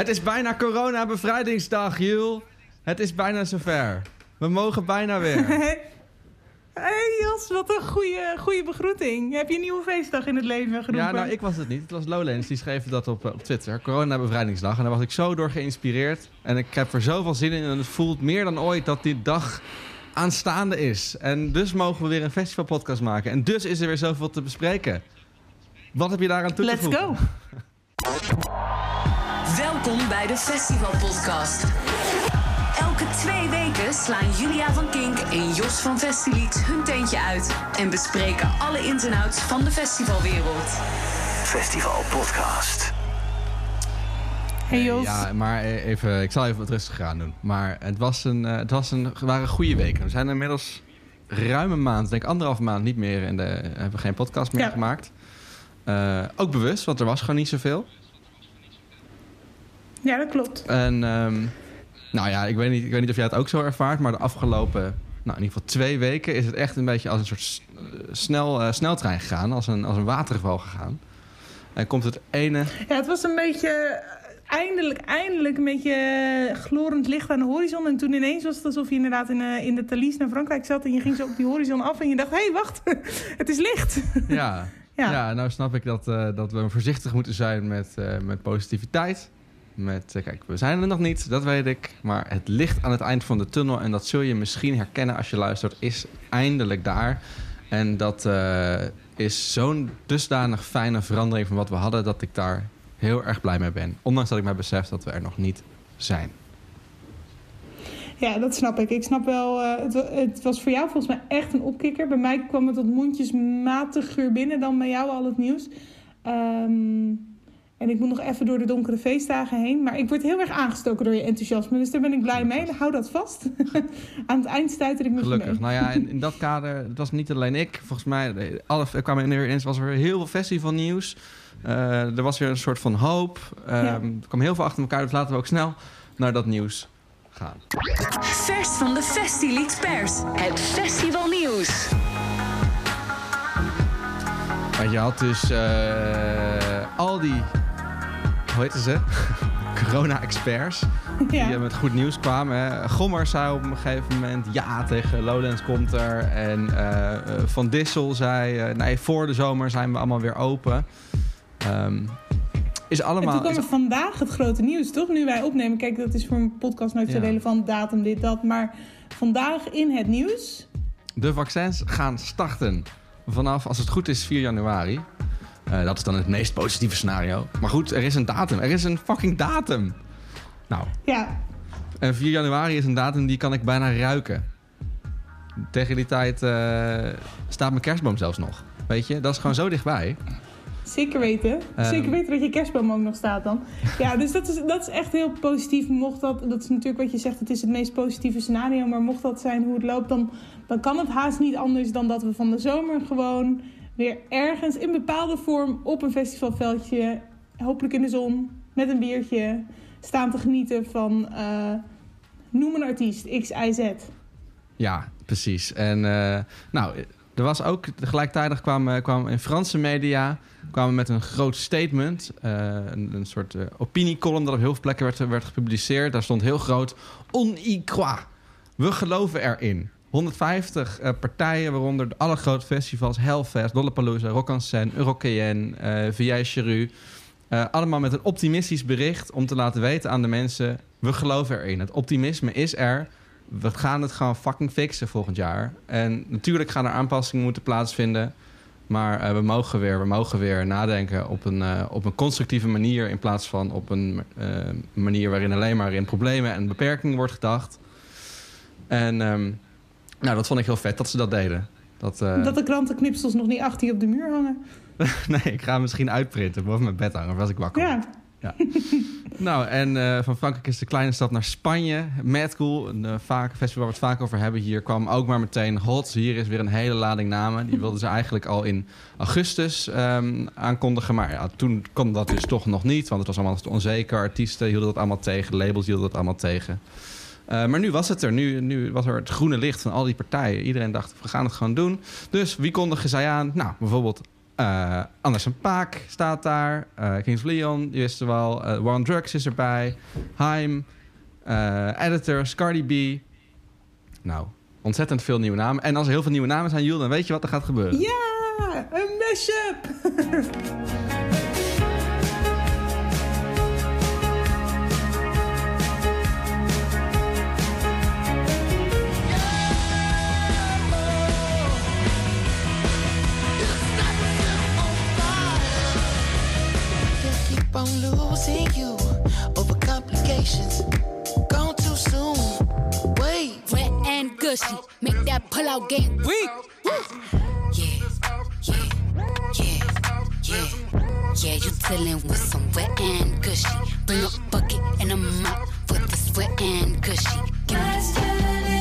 Het is bijna corona-bevrijdingsdag, Jul. Het is bijna zover. We mogen bijna weer. hey Jos, wat een goede, goede begroeting. Heb je een nieuwe feestdag in het leven geroepen? Ja, nou, ik was het niet. Het was Lowlands, die schreef dat op, op Twitter. Corona-bevrijdingsdag. En daar was ik zo door geïnspireerd. En ik heb er zoveel zin in. En het voelt meer dan ooit dat die dag aanstaande is. En dus mogen we weer een festivalpodcast maken. En dus is er weer zoveel te bespreken. Wat heb je daaraan toe te Let's go. Welkom bij de Festival Podcast. Elke twee weken slaan Julia van Kink en Jos van Festilied hun teentje uit en bespreken alle ins en outs van de festivalwereld. Festival Podcast. Hey Jos. Ja, maar e- even, ik zal even wat rustiger aan doen. Maar het, was een, eh, het was een, waren goede weken. We zijn inmiddels ruim een maand, denk ik anderhalf maand niet meer in de, hebben we geen podcast meer Ja. gemaakt. Eh, ook bewust, want er was gewoon niet zoveel. Ja, dat klopt. En ehm, nou ja, ik weet, niet, ik weet niet of jij het ook zo ervaart, maar de afgelopen, nou in ieder geval twee weken, is het echt een beetje als een soort eh, snel, eh, sneltrein gegaan, als een, als een waterval gegaan. En komt het ene Ja, het was een beetje... eh, Eindelijk, eindelijk een beetje glorend licht aan de horizon. En toen ineens was het alsof je inderdaad in, in de Thalys naar Frankrijk zat. En je ging zo op die horizon af en je dacht... Hé, hey, wacht, het is licht. Ja, Ja. ja. nou snap ik dat, dat we voorzichtig moeten zijn met, met positiviteit. Met, eh, kijk, we zijn er nog niet, dat weet ik. Maar het licht aan het eind van de tunnel, en dat zul je misschien herkennen als je luistert, is eindelijk daar. En dat eh, is zo'n dusdanig fijne verandering van wat we hadden, dat ik daar heel erg blij mee ben. Ondanks dat ik mij besef dat we er nog niet zijn. Ja, dat snap ik. Ik snap wel, eh, het, het was voor jou volgens mij echt een opkikker. Bij mij kwam het wat mondjesmatiger binnen dan bij jou al het nieuws. Ehm, en ik moet nog even door de donkere feestdagen heen. Maar ik word heel erg aangestoken door je enthousiasme. Dus daar ben ik blij mee. Hou dat vast. Aan het eind stuiter ik me Gelukkig. mee. Nou ja, in, in dat kader, het was niet alleen ik. Volgens mij, alle, er kwamen er ineens was er heel veel festivalnieuws. Eh er was weer een soort van hoop. Ja. Er kwam heel veel achter elkaar, dus laten we ook snel naar dat nieuws gaan. Vers van de Festilied Pers. Het festivalnieuws. Want je had dus eh, al die, hoe heet ze? Corona-experts. Die eh, met goed nieuws kwamen. Hè. Gommer zei op een gegeven moment ja tegen Lowlands komt er. En eh, eh, Van Dissel zei nee, voor de zomer zijn we allemaal weer open. Ehm, is En allemaal... toen kwam er vandaag het grote nieuws, toch? Nu wij opnemen. Kijk, dat is voor een podcast nooit zo relevant. Datum, dit, dat. Maar vandaag in het nieuws... De vaccins gaan starten vanaf, als het goed is, 4 januari. Eh, dat is dan het meest positieve scenario. Maar goed, er is een datum. Er is een fucking datum. Nou, Ja, en 4 januari is een datum die kan ik bijna ruiken. Tegen die tijd eh, staat mijn kerstboom zelfs nog. Weet je, dat is gewoon zo dichtbij. Zeker weten. Zeker weten dat je kerstboom ook nog staat dan. Ja, dus dat is, dat is echt heel positief. Mocht dat, dat is natuurlijk wat je zegt, het is het meest positieve scenario. Maar mocht dat zijn hoe het loopt, dan, dan kan het haast niet anders dan dat we van de zomer gewoon weer ergens in bepaalde vorm op een festivalveldje, hopelijk in de zon, met een biertje, staan te genieten van, eh, noem een artiest, X, Z. Ja, precies. En eh, nou, er was ook tegelijkertijd kwamen kwam in Franse media kwamen met een groot statement. eh, een, een soort eh, opiniecolumn dat op heel veel plekken werd, werd gepubliceerd. Daar stond heel groot: On y croit. We geloven erin. 150 eh, partijen, waaronder de alle grote festivals, Hellfest, Lollapalooza, Rock en Seine, Eurocayenne, eh VJ Cheru. Eh, allemaal met een optimistisch bericht om te laten weten aan de mensen: we geloven erin. Het optimisme is er. We gaan het gewoon fucking fixen volgend jaar. En natuurlijk gaan er aanpassingen moeten plaatsvinden. Maar we, mogen weer, we mogen weer nadenken op een, op een constructieve manier. In plaats van op een manier waarin alleen maar in problemen en beperkingen wordt gedacht. En ehm, nou, dat vond ik heel vet dat ze dat deden. Dat, eh, Dat de krantenknipsels nog niet achter je op de muur hangen. nee, ik ga hem misschien uitprinten boven mijn bed hangen. of als ik wakker word. Ja, Nou, en eh, van Frankrijk is de kleine stap naar Spanje. Mad Cool, een eh, vaak, festival waar we het vaak over hebben hier, kwam ook maar meteen hot. Hier is weer een hele lading namen. Die wilden ze eigenlijk al in augustus ehm, aankondigen. Maar ja, toen kon dat dus toch nog niet, want het was allemaal te onzeker. Artiesten hielden dat allemaal tegen, labels hielden dat allemaal tegen. Eh, maar nu was het er. Nu, nu was er het groene licht van al die partijen. Iedereen dacht, we gaan het gewoon doen. Dus wie kondigen zij aan? Nou, bijvoorbeeld Anderson Paak staat daar. Eh, Kings Leon, die wisten wel. Eh War on Drugs is erbij. Haim. eh Editors, Cardi B. Nou, ontzettend veel nieuwe namen. En als er heel veel nieuwe namen zijn, Jules, dan weet je wat er gaat gebeuren. Ja, een mashup! keep on losing you over complications. Gone too soon. Wait, Wet and gushy, make that pull out game weak. Yeah, yeah, yeah, yeah. Yeah, you dealing with some wet and gushy. Bring a bucket and a mop for this wet and gushy. Give me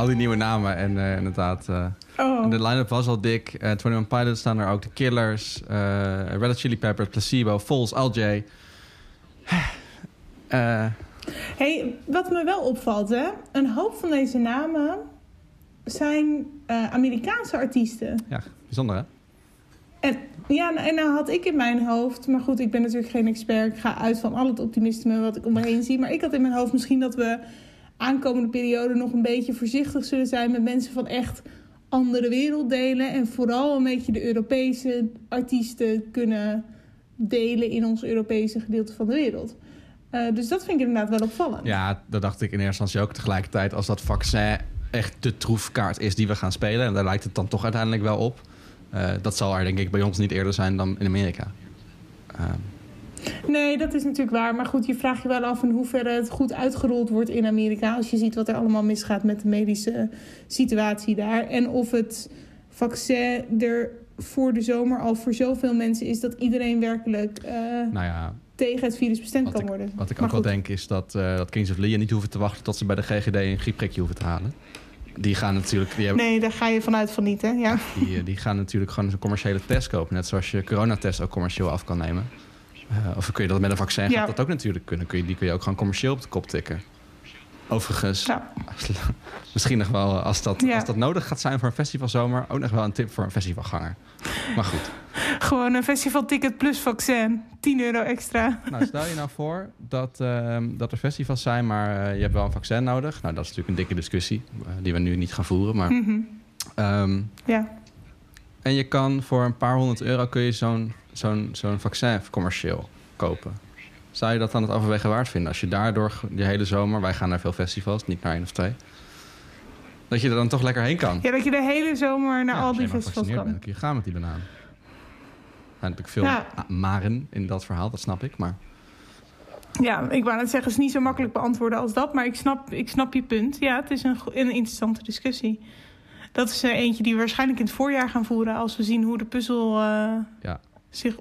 al die nieuwe namen. En eh, inderdaad, eh, Oh. de line-up was al dik. Eh 21 Pilots staan er ook. The Killers, eh Red Hot Chili Peppers, Placebo, Falls, LJ. Hey, wat me wel opvalt, hè? Een hoop van deze namen zijn Amerikaanse artiesten. ja, bijzonder hè? En ja, nou- en nou had ik in mijn hoofd, maar goed, ik ben natuurlijk geen expert. Ik ga uit van al het optimisme wat ik om me heen zie. Maar ik had in mijn hoofd misschien dat we aankomende periode nog een beetje voorzichtig zullen zijn met mensen van echt andere werelddelen. En vooral een beetje de Europese artiesten kunnen delen in ons Europese gedeelte van de wereld. Eh, dus dat vind ik inderdaad wel opvallend. Ja, dat dacht ik in eerste instantie ook tegelijkertijd. Als dat vaccin echt de troefkaart is die we gaan spelen... en daar lijkt het dan toch uiteindelijk wel op... eh, dat zal er denk ik bij ons niet eerder zijn dan in Amerika. Ehm, Nee, dat is natuurlijk waar. Maar goed, je vraagt je wel af in hoeverre het goed uitgerold wordt in Amerika. Als je ziet wat er allemaal misgaat met de medische situatie daar. En of het vaccin er voor de zomer al voor zoveel mensen is dat iedereen werkelijk eh, nou ja, tegen het virus bestemd wat kan ik, worden. wat ik Maar ook wel denk is dat, eh, dat Kings of Leon niet hoeven te wachten... tot ze bij de GGD een griepprikje hoeven te halen. Die gaan natuurlijk... Die hebben, Nee, daar ga je vanuit van niet, hè? Ja. Die, eh, die gaan natuurlijk gewoon een commerciële test kopen. Net zoals je coronatest ook commercieel af kan nemen. Eh, of kun je dat met een vaccin gaat dat ook natuurlijk kunnen. Kun je, die kun je ook gewoon commercieel op de kop tikken. Overigens, Ja. misschien nog wel eh, als dat, Ja. als dat nodig gaat zijn voor een festivalzomer... ook nog wel een tip voor een festivalganger. Maar goed, Gewoon een festivalticket plus vaccin. 10 euro extra. nou, stel je nou voor dat, ehm, dat er festivals zijn... maar eh, je hebt wel een vaccin nodig. Nou, dat is natuurlijk een dikke discussie... die we nu niet gaan voeren. Maar, Mhm. ehm, Ja. En je kan voor een paar honderd euro kun je zo'n zo'n zo'n vaccin commercieel kopen. Zou je dat dan het overwegen waard vinden? Als je daardoor de hele zomer, wij gaan naar veel festivals, niet naar één of twee. Dat je er dan toch lekker heen kan. ja, dat je de hele zomer naar Ja, al die festivals kan. bent, dan je gaan met die banaan. Er zijn natuurlijk veel Ja. maren in dat verhaal, dat snap ik. Maar Ja, ik wou net zeggen, het is niet zo makkelijk beantwoorden als dat. Maar ik snap, ik snap je punt. Ja, het is een, een interessante discussie. Dat is er eentje die we waarschijnlijk in het voorjaar gaan voeren... als we zien hoe de puzzel eh, Ja. Zich,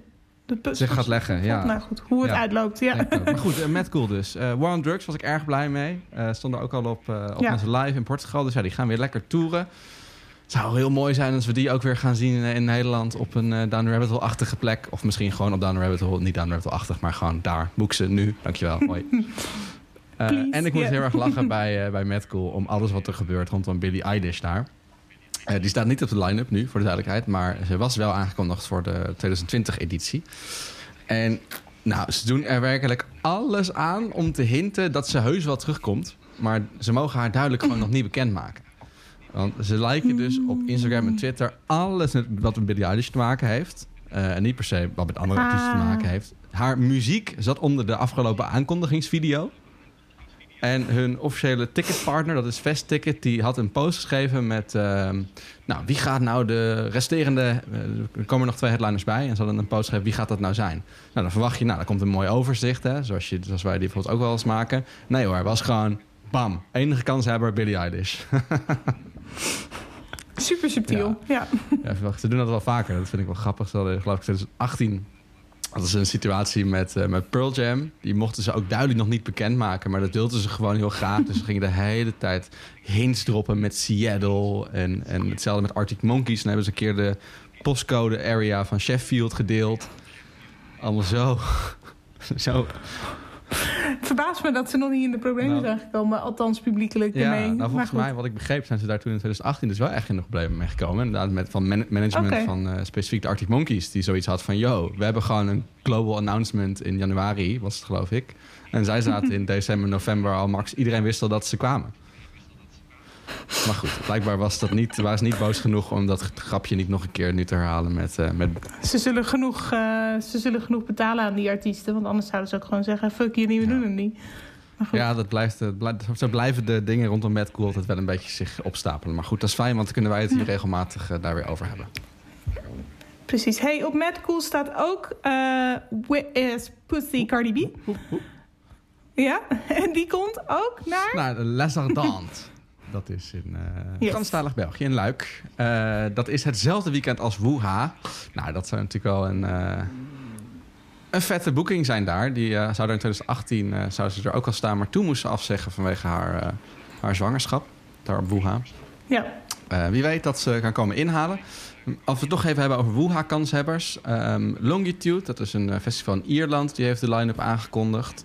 de puzzel Zich gaat leggen, ja. Nou goed, hoe het Ja. uitloopt. Ja. Maar goed, uh, Mad Cool dus. Eh War on Drugs was ik erg blij mee. Eh stond er ook al op, eh op Ja. onze live in Portugal. Dus ja, die gaan weer lekker toeren. Het zou heel mooi zijn als we die ook weer gaan zien in, in Nederland... op een eh Down Rabbit Hole-achtige plek. Of misschien gewoon op Down Rabbit Hole. Niet Down Rabbit Hole-achtig, maar gewoon daar. Boek ze nu. Dankjewel, mooi. Eh, Please, en ik moest heel erg lachen bij, eh bij Mad Cool... om alles wat er gebeurt rondom Billie Eilish daar. Eh, die staat niet op de line-up nu, voor de duidelijkheid. Maar ze was wel aangekondigd voor de 2020-editie. En nou, ze doen er werkelijk alles aan om te hinten dat ze heus wel terugkomt. Maar ze mogen haar duidelijk gewoon nog niet bekendmaken. Want ze lijken dus op Instagram en Twitter alles wat met Billie Eilish te maken heeft. eh, en niet per se wat met andere artiesten te Ah. maken heeft. Haar muziek zat onder de afgelopen aankondigingsvideo. En hun officiële ticketpartner, dat is Fest Ticket, die had een post geschreven met... ehm, nou, wie gaat nou de resterende... eh, er komen nog twee headliners bij. En ze hadden een post geschreven, wie gaat dat nou zijn? Nou, dan verwacht je, nou, dan komt een mooi overzicht, hè. Zoals, je, zoals wij die bijvoorbeeld ook wel eens maken. Nee hoor, het was gewoon, bam. Enige kanshebber, Billie Eilish. Super subtiel. Ja. ja, verwacht, ze doen dat wel vaker. Dat vind ik wel grappig. Ze hadden, geloof ik, 2018 Dat is een situatie met, eh, met Pearl Jam. Die mochten ze ook duidelijk nog niet bekendmaken. Maar dat wilden ze gewoon heel graag. Dus ze gingen de hele tijd hints droppen met Seattle. En, en hetzelfde met Arctic Monkeys. Dan hebben ze een keer de postcode area van Sheffield gedeeld. Allemaal zo. zo. Het verbaast me dat ze nog niet in de problemen Nou. zijn gekomen. Althans, publiekelijk Ja, ermee. nou volgens mij, wat ik begreep, zijn ze daar toen in 2018 dus wel echt in de problemen mee gekomen. Inderdaad, met van man- management van eh, specifiek de Arctic Monkeys, die zoiets had van: yo, we hebben gewoon een global announcement in januari, was het geloof ik. En zij zaten in december, november al max. Iedereen wist al dat ze kwamen. Maar goed, blijkbaar was dat niet, waren ze niet boos genoeg om dat grapje niet nog een keer nu te herhalen met, eh, met Ze zullen, genoeg, eh, ze zullen genoeg betalen aan die artiesten. Want anders zouden ze ook gewoon zeggen... fuck jullie, we doen het niet. Maar goed. Ja, dat blijft, het blijft, zo blijven de dingen rondom Mad Cool altijd wel een beetje zich opstapelen. Maar goed, dat is fijn, want dan kunnen wij het hier regelmatig eh, daar weer over hebben. Precies. Hey, op Mad Cool staat ook... eh Where is Pussy Cardi B? Ja, en die komt ook naar... Nou, de Les Ardentes. Dat is in uh, Yes. Franstalig België, in Luik. Eh, dat is hetzelfde weekend als Wuha. Nou, dat zou natuurlijk wel een, eh, een vette boeking zijn daar. Die zou er in 2018 eh, zou ze er ook al staan, maar toen moest ze afzeggen vanwege haar, haar zwangerschap. Daar op Wuha. Ja, wie weet dat ze gaan komen inhalen. Als we het toch even hebben over Wuha-kanshebbers. Ehm, Longitude, dat is een festival in Ierland, die heeft de line-up aangekondigd.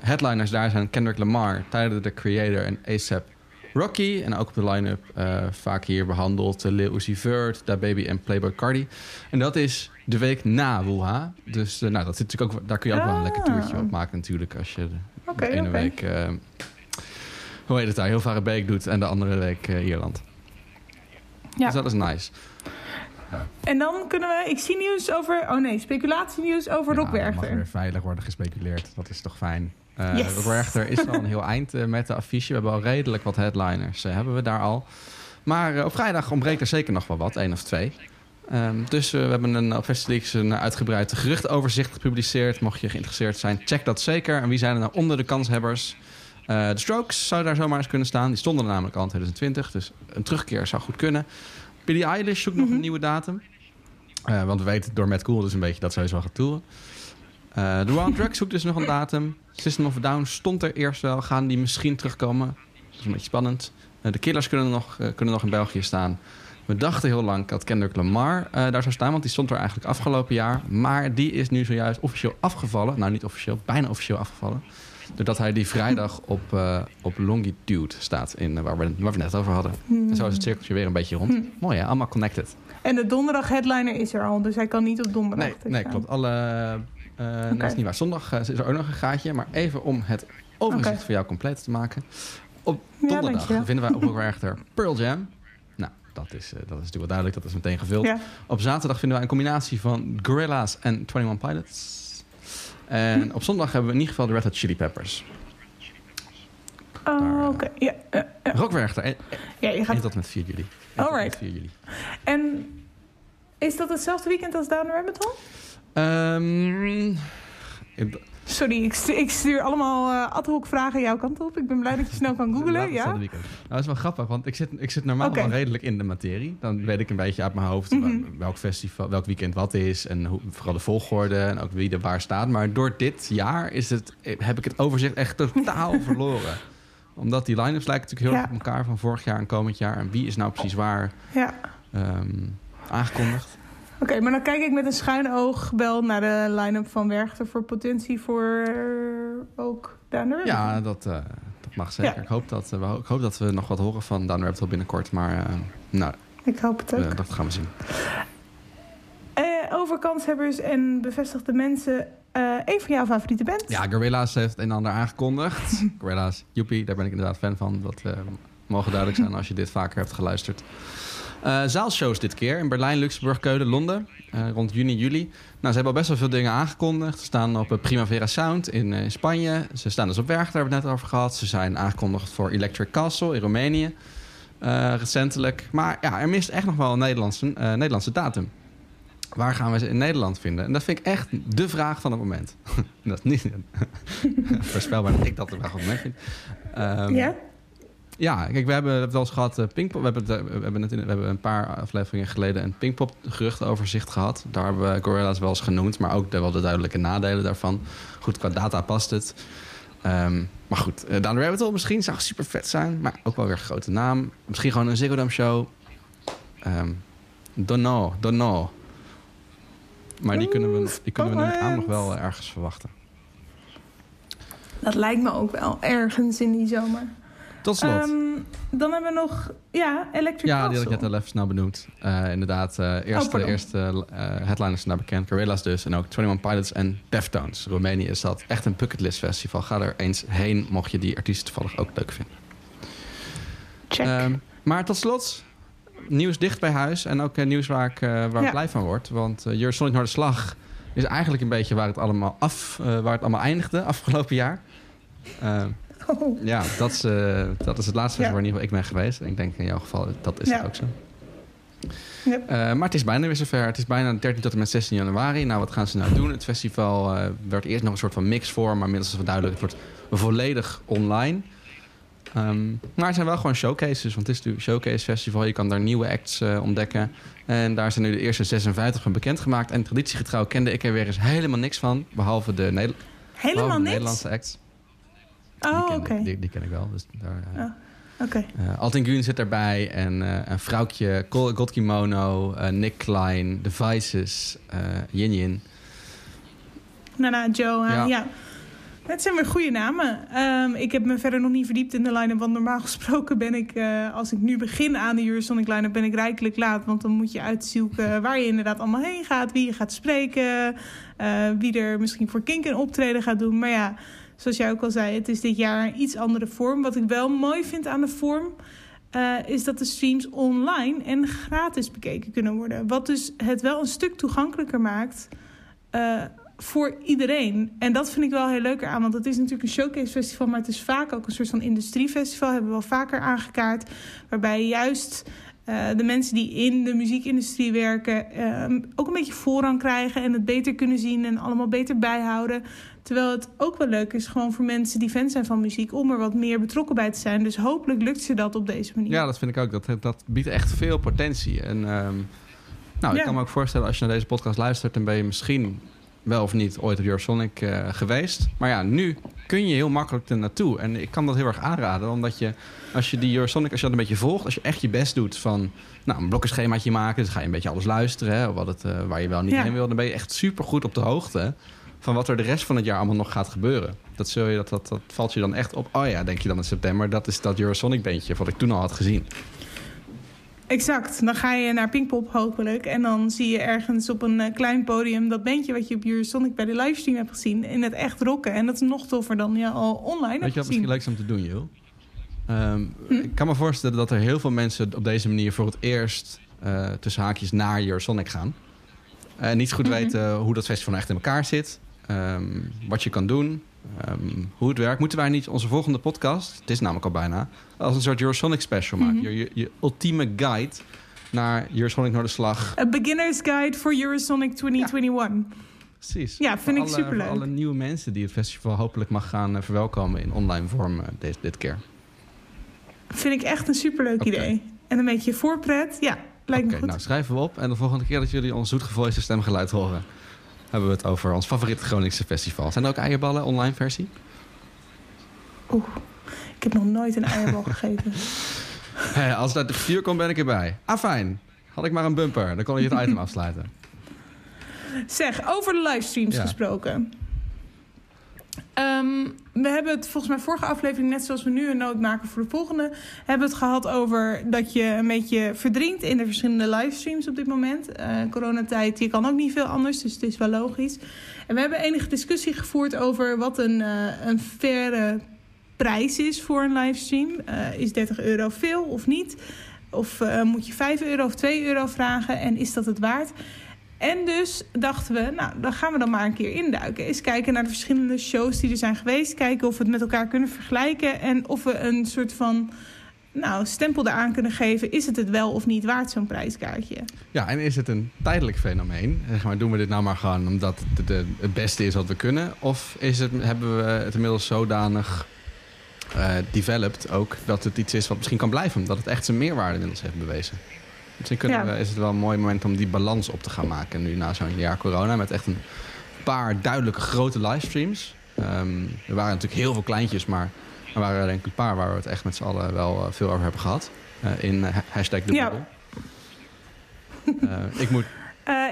Headliners daar zijn Kendrick Lamar, Tyler, the Creator en ASAP Rocky. En ook op de line-up eh, vaak hier behandeld uh, Lil Uzi Vert, Da Baby en Playboy Cardi. En dat is de week na Wuha. Dus eh, nou, dat zit natuurlijk ook, daar kun je ook wel een lekker toertje op maken natuurlijk. Als je de, de ene week, hoe heet het daar, heel vaak Beek doet en de andere week Ierland. ja. Dus dat is nice. En dan kunnen we... Ik zie nieuws over... Oh nee, speculatienieuws over Rob Ja, er mag weer veilig worden gespeculeerd. Dat is toch fijn. Eh Yes. Werchter is al een heel eind eh, met de affiche. We hebben al redelijk wat headliners. eh, hebben we daar al. Maar op vrijdag ontbreekt er zeker nog wel wat. één of twee. Ehm, dus we hebben een, op Festileaks een uitgebreid geruchtoverzicht gepubliceerd. Mocht je geïnteresseerd zijn, check dat zeker. En wie zijn er nou onder de kanshebbers? Eh, de Strokes zou daar zomaar eens kunnen staan. Die stonden er namelijk al in 2020. Dus een terugkeer zou goed kunnen. Billie Eilish zoekt nog een nieuwe datum. Want we weten door Matt Cool dus een beetje dat ze wel gaat toeren. De Wild Drugs zoekt dus nog een datum. System of a Down stond er eerst wel. Gaan die misschien terugkomen? Dat is een beetje spannend. Eh, de Killers kunnen nog, eh, kunnen nog in België staan. We dachten heel lang dat Kendrick Lamar eh, daar zou staan. Want die stond er eigenlijk afgelopen jaar. Maar die is nu zojuist officieel afgevallen. Nou, niet officieel. Bijna officieel afgevallen. Doordat hij die vrijdag op, op Longitude staat. In, waar, we, waar we net over hadden. En zo is het cirkeltje weer een beetje rond. Mooi hè? Allemaal connected. En de donderdag headliner is er al, dus hij kan niet op donderdag Nee, nee staan. klopt. Alle, eh nee, dat is niet waar. Zondag eh, is er ook nog een gaatje. Maar even om het overzicht voor jou compleet te maken. Op Ja, donderdag vinden wij op elkaar echter Pearl Jam. Nou, dat is, eh, dat is natuurlijk wel duidelijk. Dat is meteen gevuld. Ja. Op zaterdag vinden wij een combinatie van Gorillaz en 21 Pilots. Hm. En op zondag hebben we in ieder geval de Red Hot Chili Peppers. Oh, oké. Ja, eh, eh, Rockwerchter. En, ja, je en gaat... tot met 4 juli. En tot Alright. met 4 juli. En is dat hetzelfde weekend als Down Rabbit Hole? Ehm, ik- Sorry, ik stuur, ik stuur allemaal eh ad hoc vragen jouw kant op. Ik ben blij dat je snel kan googlen. Ja? Nou, dat is wel grappig, want ik zit, ik zit normaal wel redelijk in de materie. Dan weet ik een beetje uit mijn hoofd Mhm. welk festival, welk weekend wat is en hoe, vooral de volgorde en ook wie er waar staat. Maar door dit jaar is het, heb ik het overzicht echt totaal verloren. Omdat die line-ups lijken natuurlijk heel Ja. erg op elkaar van vorig jaar en komend jaar. En wie is nou precies waar Ja. ehm, aangekondigd? Oké, maar dan kijk ik met een schuin oog wel naar de line-up van Werchter voor potentie voor ook Down the. Ja, dat, eh, dat mag zeker. Ja. Ik, hoop dat, eh, we, ik hoop dat we nog wat horen van Down the Rabbit binnenkort. Maar eh, nou, Ik hoop het ook. dat gaan we zien. Over kanshebbers en bevestigde mensen. een van jouw favoriete bands? Ja, Gorillaz heeft een en ander aangekondigd. Gorillaz, joepie, daar ben ik inderdaad fan van. Dat mogen duidelijk zijn als je dit vaker hebt geluisterd. Eh, zaalshows dit keer in Berlijn, Luxemburg, Keulen, Londen. eh, rond juni, juli. Nou, ze hebben al best wel veel dingen aangekondigd. Ze staan op eh, Primavera Sound in, Spanje. Ze staan dus op Werchter, daar hebben we het net over gehad. Ze zijn aangekondigd voor Electric Castle in Roemenië. recentelijk. Maar ja, er mist echt nog wel een Nederlandse, Nederlandse datum. Waar gaan we ze in Nederland vinden? En dat vind ik echt de vraag van het moment. dat is niet voorspelbaar dat ik dat de vraag van het moment vind. Ehm, Ja? Ja, kijk, we hebben het wel eens gehad. eh, Pinkpop, we, hebben het, eh, we, hebben het in, we hebben een paar afleveringen geleden een Pinkpop geruchtenoverzicht gehad. Daar hebben we Gorilla's wel eens genoemd, maar ook wel de duidelijke nadelen daarvan. Goed, qua data past het. Ehm, maar goed, uh, Down Rabbit misschien zou super vet zijn, maar ook wel weer een grote naam. Misschien gewoon een Ziggo Dome show. Um, don't know, don't know. Maar die kunnen we, die kunnen we nog wel ergens verwachten. Dat lijkt me ook wel ergens in die zomer. Tot slot. Um, dan hebben we nog, ja, Electric Ja, Castle. die had ik net al even snel benoemd. Uh, inderdaad, uh, eerste, eerste uh, headliners zijn daar bekend. Gorillaz dus. En ook 21 Pilots en Deftones. Roemenië is dat echt een bucketlist festival. Ga er eens heen, mocht je die artiesten toevallig ook leuk vinden. Check. Um, maar tot slot, nieuws dicht bij huis. En ook nieuws waar ik, waar Ja. blij van word. Want uh, Eurosonic Noorderslag is eigenlijk een beetje waar het allemaal, af, waar het allemaal eindigde afgelopen jaar. Oh. Ja, dat is, uh, dat is het laatste Ja. waar in ieder geval ik ben geweest. En ik denk in jouw geval, dat is Ja. ook zo. Yep. Uh, maar het is bijna weer zover. Het is bijna 13 tot en met 16 januari. Nou, wat gaan ze nou doen? Het festival uh, werd eerst nog een soort van mix voor, maar inmiddels is het duidelijk. Het wordt volledig online. Um, maar het zijn wel gewoon showcases, want het is natuurlijk een showcase festival. Je kan daar nieuwe acts uh, ontdekken. En daar zijn nu de eerste 56 van bekendgemaakt. En traditiegetrouw kende ik er weer eens helemaal niks van. Behalve de, Neder Helemaal behalve de niks? Nederlandse acts. Die Oh, ken, oké. die, die ken ik wel. Dus daar, uh, Oh, Oké. uh, Altin Gun zit erbij. En uh, een vrouwtje, Kol- God Kimono, uh, Nick Klein, The Vices, Yin Yin. Nana, Joe, Ja. ja. Het zijn weer goede namen. Um, ik heb me verder nog niet verdiept in de line-up. Want normaal gesproken ben ik, uh, als ik nu begin aan de Eurosonic line-up, ben ik rijkelijk laat. Want dan moet je uitzoeken waar je inderdaad allemaal heen gaat. Wie je gaat spreken. Uh, wie er misschien voor Kink een optreden gaat doen. Maar ja, zoals jij ook al zei, het is dit jaar een iets andere vorm. Wat ik wel mooi vind aan de vorm... Uh, is dat de streams online en gratis bekeken kunnen worden. Wat dus het wel een stuk toegankelijker maakt uh, voor iedereen. En dat vind ik wel heel leuk aan, want het is natuurlijk een showcase festival, maar het is vaak ook een soort van industriefestival. Hebben we wel vaker aangekaart, waarbij juist uh, de mensen die in de muziekindustrie werken ook een beetje voorrang krijgen en het beter kunnen zien en allemaal beter bijhouden. Terwijl het ook wel leuk is gewoon voor mensen die fan zijn van muziek om er wat meer betrokken bij te zijn. Dus hopelijk lukt ze dat op deze manier. Ja, dat vind ik ook. Dat, dat biedt echt veel potentie. En um, nou, ja. ik kan me ook voorstellen als je naar deze podcast luistert, dan ben je misschien wel of niet ooit op Eurosonic uh, geweest. Maar ja, nu kun je heel makkelijk er naartoe. En ik kan dat heel erg aanraden, omdat je als je die Eurosonic, als je dat een beetje volgt, als je echt je best doet van nou, een blokkenschemaatje maken, dus ga je een beetje alles luisteren, hè, wat het, uh, waar je wel niet ja. heen wil, dan ben je echt super goed op de hoogte van wat er de rest van het jaar allemaal nog gaat gebeuren. Dat, zul je, dat, dat, dat valt je dan echt op. Oh ja, denk je dan in september, dat is dat Eurosonic bandje wat ik toen al had gezien. Exact. Dan ga je naar Pinkpop hopelijk. En dan zie je ergens op een uh, klein podium dat bandje wat je op Eurosonic bij de livestream hebt gezien. In het echt rocken. En dat is nog toffer dan je al online Weet hebt je wat gezien. misschien leuk is om te doen, Jul? Um, hm? Ik kan me voorstellen dat er heel veel mensen op deze manier voor het eerst uh, tussen haakjes naar Eurosonic gaan. En niet goed mm -hmm. weten hoe dat festival nou echt in elkaar zit. Um, wat je kan doen. Um, hoe het werkt. Moeten wij niet onze volgende podcast, het is namelijk al bijna, als een soort Eurosonic special maken? Mm -hmm. je, je, je, ultieme guide naar Eurosonic Noorderslag. A beginner's guide for Eurosonic 2021. Ja. Precies. Ja, vind voor ik alle, superleuk. Voor alle nieuwe mensen die het festival hopelijk mag gaan uh, verwelkomen in online vorm uh, dit, dit keer. Vind ik echt een superleuk okay. idee. En een beetje voorpret, ja, lijkt okay, me goed. Nou, schrijven we op. En de volgende keer dat jullie ons zoetgevoelige stemgeluid horen... hebben we het over ons favoriete Groningse festival. Zijn er ook eierballen, online versie? Oeh, ik heb nog nooit een eierbal gegeven. Hey, als het uit de vuur komt, ben ik erbij. Ah, fijn. Had ik maar een bumper, dan kon je het item afsluiten. Zeg, over de livestreams ja. gesproken. Um, we hebben het volgens mij vorige aflevering, net zoals we nu een noot maken voor de volgende, hebben het gehad over dat je een beetje verdrinkt in de verschillende livestreams op dit moment. Uh, coronatijd, je kan ook niet veel anders, dus het is wel logisch. En we hebben enige discussie gevoerd over wat een, uh, een faire prijs is voor een livestream. Uh, is 30 euro veel of niet? Of moet je 5 euro of 2 euro vragen en is dat het waard? En dus dachten we, nou, dan gaan we dan maar een keer induiken. Eens kijken naar de verschillende shows die er zijn geweest. Kijken of we het met elkaar kunnen vergelijken. En of we een soort van nou, stempel eraan kunnen geven. Is het het wel of niet waard, zo'n prijskaartje? Ja, en is het een tijdelijk fenomeen? Zeg maar, doen we dit nou maar gewoon omdat het het beste is wat we kunnen? Of is het, hebben we het inmiddels zodanig eh, developed ook dat het iets is wat misschien kan blijven. Dat het echt zijn meerwaarde inmiddels heeft bewezen. Misschien kunnen Ja. we, is het wel een mooi moment om die balans op te gaan maken. Nu na zo'n jaar corona met echt een paar duidelijke grote livestreams. Ehm, er waren natuurlijk heel veel kleintjes, maar er waren denk ik een paar waar we het echt met z'n allen wel eh, veel over hebben gehad. Eh, in eh, hashtag de Ja. bubbel. Ik moet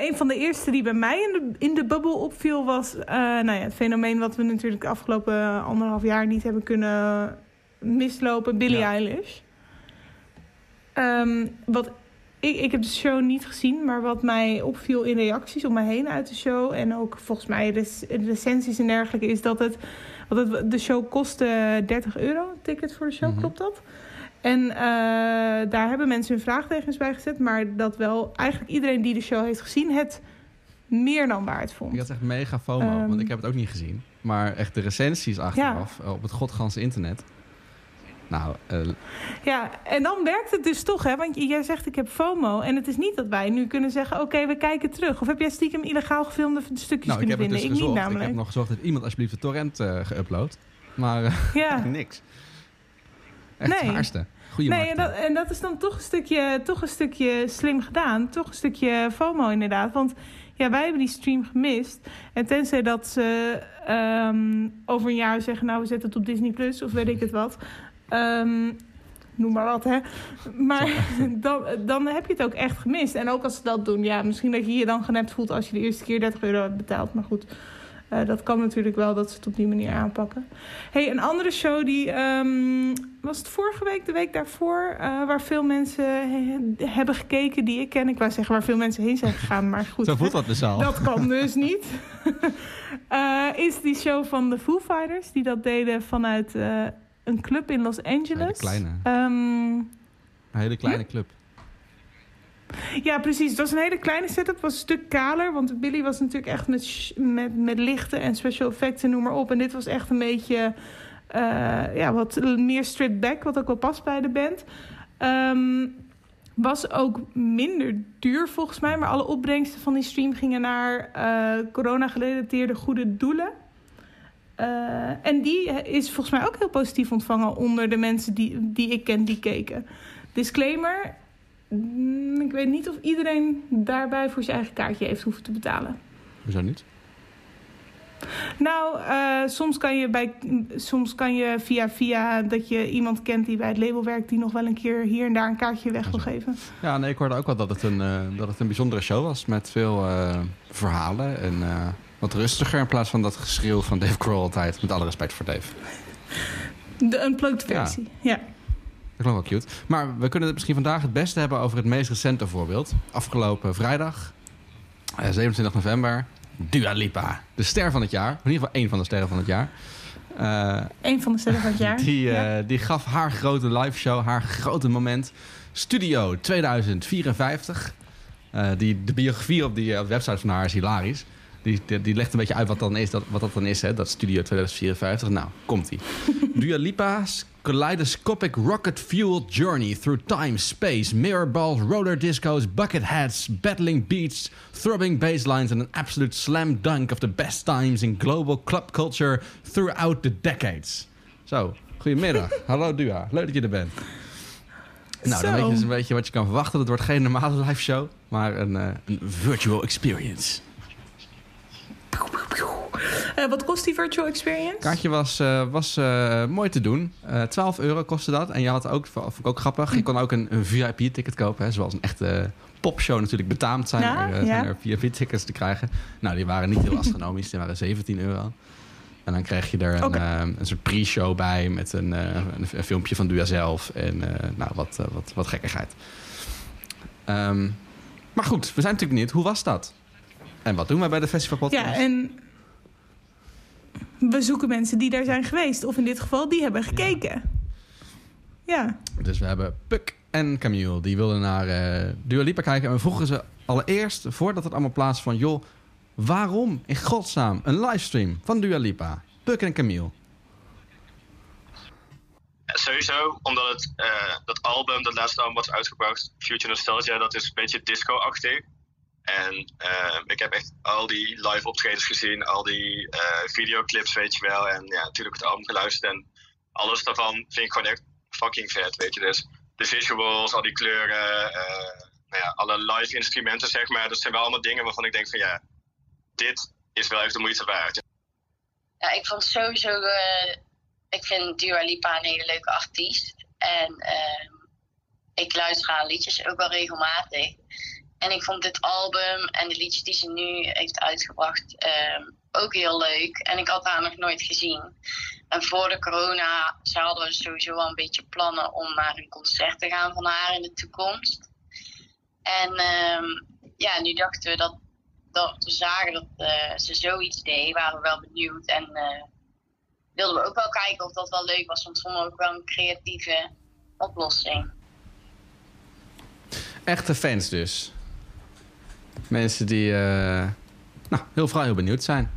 een van de eerste die bij mij in de, in de bubbel opviel was nou ja, het fenomeen wat we natuurlijk de afgelopen anderhalf jaar niet hebben kunnen mislopen, Billie Ja. Eilish. Ehm, wat ik, ik heb de show niet gezien, maar wat mij opviel in reacties om mij heen uit de show en ook volgens mij de recensies en dergelijke is dat het, want het de show kostte 30 euro, een ticket voor de show, Mhm. klopt dat? En eh, daar hebben mensen hun vraagtekens bij gezet. Maar dat wel eigenlijk iedereen die de show heeft gezien het meer dan waard vond. Ik had echt mega FOMO, Ehm. want ik heb het ook niet gezien. Maar echt de recensies achteraf op het godganse internet. Nou, eh, Ja, en dan werkt het dus toch, hè? Want jij zegt ik heb FOMO. En het is niet dat wij nu kunnen zeggen, oké, we kijken terug. Of heb jij stiekem illegaal gefilmde stukjes nou ik kunnen heb het vinden? dus ik niet gezocht. Ik namelijk. heb nog gezorgd dat iemand alsjeblieft de torrent eh geüpload. Maar eh, Ja. niks. Echt Nee. schaarste. Goeie Nee, en dat, en dat is dan toch een, stukje, toch een stukje slim gedaan. Toch een stukje FOMO inderdaad. Want ja, wij hebben die stream gemist. En tenzij dat ze ehm, over een jaar zeggen... nou, we zetten het op Disney Plus of weet ik het wat. Ehm, noem maar wat, hè. Maar dan, dan heb je het ook echt gemist. En ook als ze dat doen, ja, misschien dat je je dan genept voelt... als je de eerste keer 30 euro hebt betaald. Maar goed, eh, dat kan natuurlijk wel dat ze het op die manier aanpakken. hey, een andere show die... ehm, was het vorige week, de week daarvoor... eh, waar veel mensen he- hebben gekeken die ik ken. Ik wou zeggen waar veel mensen heen zijn gegaan, maar goed. Zo voelt dat dus al. Dat kan dus niet. Eh, is die show van de Foo Fighters. Die dat deden vanuit een club in Los Angeles. Hele kleine. Ehm, Een hele kleine club. ja, precies. Het was een hele kleine setup. Het was een stuk kaler. Want Billy was natuurlijk echt met, met, met lichten en special effects en noem maar op. En dit was echt een beetje eh, ja, wat meer stripped back. Wat ook wel past bij de band. Ehm, was ook minder duur volgens mij. Maar alle opbrengsten van die stream gingen naar eh corona-gerelateerde goede doelen. Eh, en die is volgens mij ook heel positief ontvangen onder de mensen die, die ik ken die keken. Disclaimer, mm, ik weet niet of iedereen daarbij voor zijn eigen kaartje heeft hoeven te betalen. Hoezo niet? Nou, eh, soms, kan je bij, soms kan je via via dat je iemand kent die bij het label werkt... die nog wel een keer hier en daar een kaartje weg wil geven. Ja, nee, ik hoorde ook wel dat het een, eh, dat het een bijzondere show was. Met veel eh, verhalen en eh, wat rustiger. In plaats van dat geschreeuw van Dave Grohl altijd. Met alle respect voor Dave. De unplugged Ja. versie, ja. Dat klonk wel cute. Maar we kunnen het misschien vandaag het beste hebben over het meest recente voorbeeld. Afgelopen vrijdag, eh, 27 november, Dua Lipa. De ster van het jaar. In ieder geval één van de sterren van het jaar. Eh, Een van de sterren van het jaar. die, Ja. eh, die gaf haar grote live show, haar grote moment. Studio 2054. Eh, die, de biografie op die eh, website van haar is hilarisch. Die, die, die legt een beetje uit wat, dan is, dat, wat dat dan is, hè, dat Studio 2054. Nou, komt-ie. Dua Lipa's kaleidoscopic rocket-fueled journey through time, space, mirror balls, roller discos, bucket hats, battling beats, throbbing basslines and an absolute slam dunk of the best times in global club culture throughout the decades. Zo, goedemiddag. Hallo Dua, leuk dat je er bent. Nou, dan weet je dus een beetje wat je kan verwachten. Het wordt geen normale live show, maar een, eh, een virtual experience. Eh, wat kost die virtual experience? kaartje was, eh, was eh, mooi te doen. Eh 12 euro kostte dat. En je had ook, vond ik ook grappig, je kon ook een, een VIP-ticket kopen. Hè, zoals een echte popshow natuurlijk betaamt zijn. Ja, er, zijn ja. er VIP-tickets te krijgen. Nou, die waren niet heel astronomisch. Die waren 17 euro. En dan kreeg je er een, een soort pre-show bij met een, een, een filmpje van Dua zelf. En nou, wat, wat, wat gekkigheid. Ehm, maar goed, we zijn natuurlijk benieuwd. Hoe was dat? En wat doen wij bij de Festival Podcast? Ja, en we zoeken mensen die daar zijn geweest. Of in dit geval, die hebben gekeken. Ja, Dus we hebben Puk en Camille. Die wilden naar eh Dua Lipa kijken. En we vroegen ze allereerst, voordat het allemaal plaatsvond... joh, waarom in godsnaam een livestream van Dua Lipa? Puk en Camille. Sowieso, omdat het, eh, dat album, dat laatste album wat is uitgebracht, Future Nostalgia, dat is een beetje disco-achtig. En eh, ik heb echt al die live optredens gezien, al die eh, videoclips, weet je wel. En ja, natuurlijk het album geluisterd. En alles daarvan vind ik gewoon echt fucking vet, weet je. Dus de visuals, al die kleuren, eh, nou ja, alle live instrumenten, zeg maar. Dat zijn wel allemaal dingen waarvan ik denk van ja, dit is wel echt de moeite waard. Ja, ik vond sowieso, ik vind Dua Lipa een hele leuke artiest. En ehm, ik luister haar liedjes ook wel regelmatig. En ik vond dit album en de liedjes die ze nu heeft uitgebracht ehm, ook heel leuk. En ik had haar nog nooit gezien. En voor de corona ze hadden we sowieso wel een beetje plannen om naar een concert te gaan van haar in de toekomst. En ehm, ja, nu dachten we dat, dat we zagen dat eh, ze zoiets deed, waren we wel benieuwd. En eh, wilden we ook wel kijken of dat wel leuk was, want vonden we ook wel een creatieve oplossing. Echte fans dus. Mensen die eh, nou, heel vooral heel benieuwd zijn.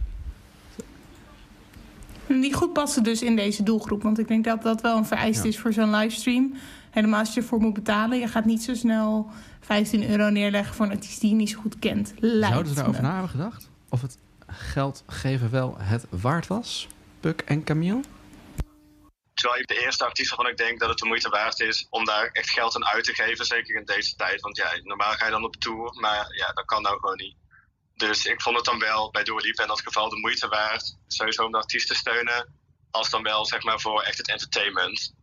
Die goed passen dus in deze doelgroep. Want ik denk dat dat wel een vereist Ja. is voor zo'n livestream. Helemaal als je ervoor moet betalen. Je gaat niet zo snel 15 euro neerleggen voor een artiest die je niet zo goed kent. Lijkt Zouden ze daarover na hebben gedacht? Of het geld geven wel het waard was? Puk en Camille? Terwijl ik de eerste artiest waarvan ik denk dat het de moeite waard is om daar echt geld aan uit te geven. Zeker in deze tijd. Want ja, normaal ga je dan op tour, maar ja, dat kan nou gewoon niet. Dus ik vond het dan wel bij Lipa in dat geval de moeite waard. Sowieso om de artiest te steunen. Als dan wel zeg maar voor echt het entertainment.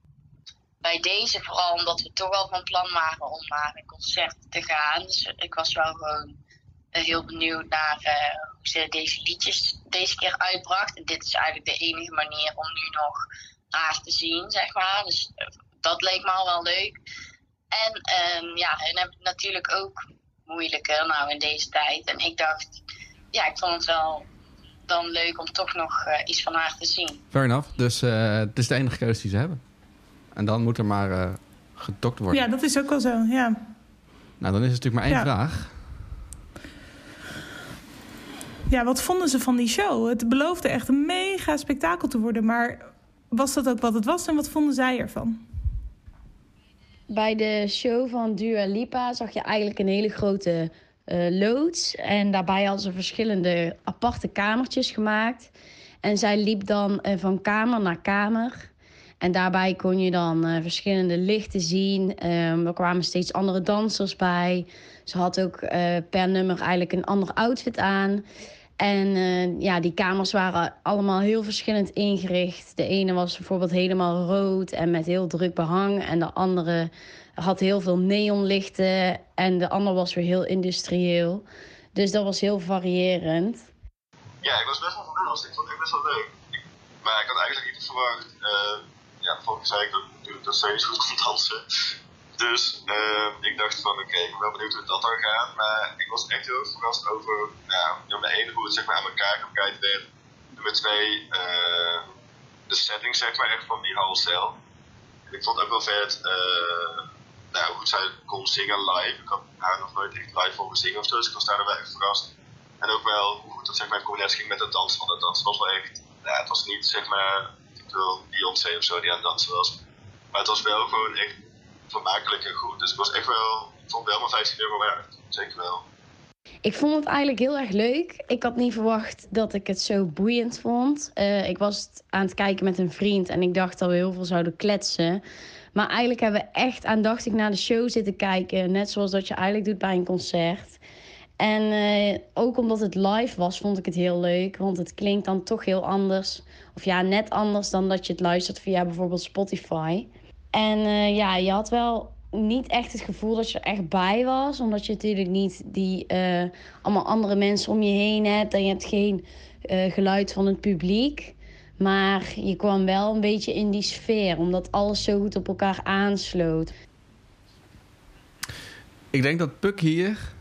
bij deze vooral omdat we toch wel van plan waren om naar een concert te gaan. Dus ik was wel gewoon heel benieuwd naar eh, hoe ze deze liedjes deze keer uitbracht. En dit is eigenlijk de enige manier om nu nog haar te zien, zeg maar. Dus eh, dat leek me al wel leuk. En ehm, ja, hun hebben het natuurlijk ook moeilijker nou in deze tijd. En ik dacht, ja, ik vond het wel dan leuk om toch nog eh, iets van haar te zien. Fair enough. Dus eh, het is de enige keuze die ze hebben. En dan moet er maar eh gedokt worden. Ja, dat is ook wel zo. Ja. Nou, dan is het natuurlijk maar één Ja. vraag. ja, wat vonden ze van die show? Het beloofde echt een mega spektakel te worden. Maar was dat ook wat het was? En wat vonden zij ervan? Bij de show van Dua Lipa zag je eigenlijk een hele grote eh, loods. En daarbij hadden ze verschillende aparte kamertjes gemaakt. En zij liep dan eh, van kamer naar kamer. En daarbij kon je dan eh, verschillende lichten zien. Ehm, er kwamen steeds andere dansers bij. Ze had ook per nummer eigenlijk een ander outfit aan. En eh, ja, die kamers waren allemaal heel verschillend ingericht. De ene was bijvoorbeeld helemaal rood en met heel druk behang. En de andere had heel veel neonlichten. En de andere was weer heel industrieel. Dus dat was heel variërend. Ja, ik was best wel verbaasd. Ik vond het best wel leuk. Ik- maar ik had eigenlijk niet verwacht. eh, ja, volgens ik dat natuurlijk dat steeds goed kon dansen. Dus eh, ik dacht van oké, ik ben wel benieuwd hoe dat dan gaat. Maar ik was echt heel verrast over nou, nummer 1 hoe het zeg maar aan elkaar gebreid werd. Nummer 2 eh, de setting zeg maar echt van die halcel. Ik vond ook wel vet eh, nou, hoe zij kon zingen live. Ik had haar nog nooit echt live horen zingen of zo, dus ik was daar wel echt verrast. En ook wel hoe goed dat zeg maar, in combinatie ging met het dansen. Want het dansen was wel echt, ja, het was niet zeg maar, ik wil Beyoncé of zo die aan het dansen was. Maar het was wel gewoon echt vermakelijk en goed. Dus ik was echt wel, ik vond wel mijn 15 euro waard. Zeker wel. Ik vond het eigenlijk heel erg leuk. Ik had niet verwacht dat ik het zo boeiend vond. Eh, ik was aan het kijken met een vriend en ik dacht dat we heel veel zouden kletsen. Maar eigenlijk hebben we echt aandachtig naar de show zitten kijken. Net zoals dat je eigenlijk doet bij een concert. En eh, ook omdat het live was, vond ik het heel leuk. Want het klinkt dan toch heel anders. Of ja, net anders dan dat je het luistert via bijvoorbeeld Spotify. En eh, ja, je had wel niet echt het gevoel dat je er echt bij was. Omdat je natuurlijk niet die eh, allemaal andere mensen om je heen hebt. En je hebt geen eh, geluid van het publiek. Maar je kwam wel een beetje in die sfeer. Omdat alles zo goed op elkaar aansloot. Ik denk dat Puk hier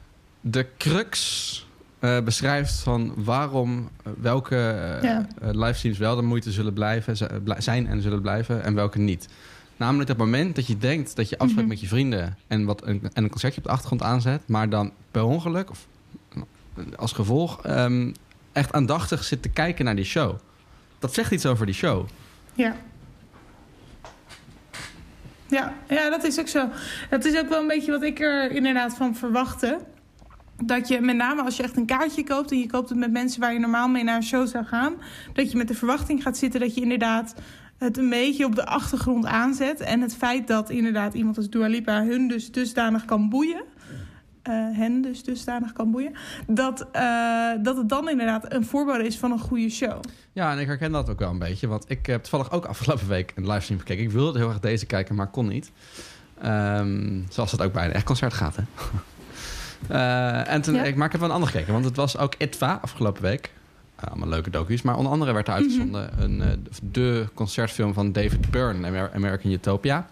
de crux eh, beschrijft van waarom welke Ja. livestreams wel de moeite zullen blijven, zijn en zullen blijven en welke niet. Namelijk het moment dat je denkt dat je afspreekt met je vrienden en, wat een, en een concertje op de achtergrond aanzet, maar dan per ongeluk of als gevolg ehm, echt aandachtig zit te kijken naar die show. Dat zegt iets over die show. Ja. Ja, ja, dat is ook zo. Dat is ook wel een beetje wat ik er inderdaad van verwachtte. Dat je met name als je echt een kaartje koopt en je koopt het met mensen waar je normaal mee naar een show zou gaan, dat je met de verwachting gaat zitten dat je inderdaad het een beetje op de achtergrond aanzet. En het feit dat inderdaad iemand als Dua Lipa hun dus dusdanig kan boeien. eh, hen dus dusdanig kan boeien. Dat, eh, dat het dan inderdaad een voorbode is van een goede show. Ja, en ik herken dat ook wel een beetje. Want ik heb toevallig ook afgelopen week een livestream gekeken. Ik wilde heel erg deze kijken, maar kon niet. Ehm, zoals het ook bij een echt concert gaat, hè? Eh, en toen, Ja. ik, maar ik heb wel een ander gekeken. Want het was ook ITVA afgelopen week. Allemaal leuke docu's. Maar onder andere werd er uitgezonden een, eh, de concertfilm van David Byrne, Amer- American Utopia.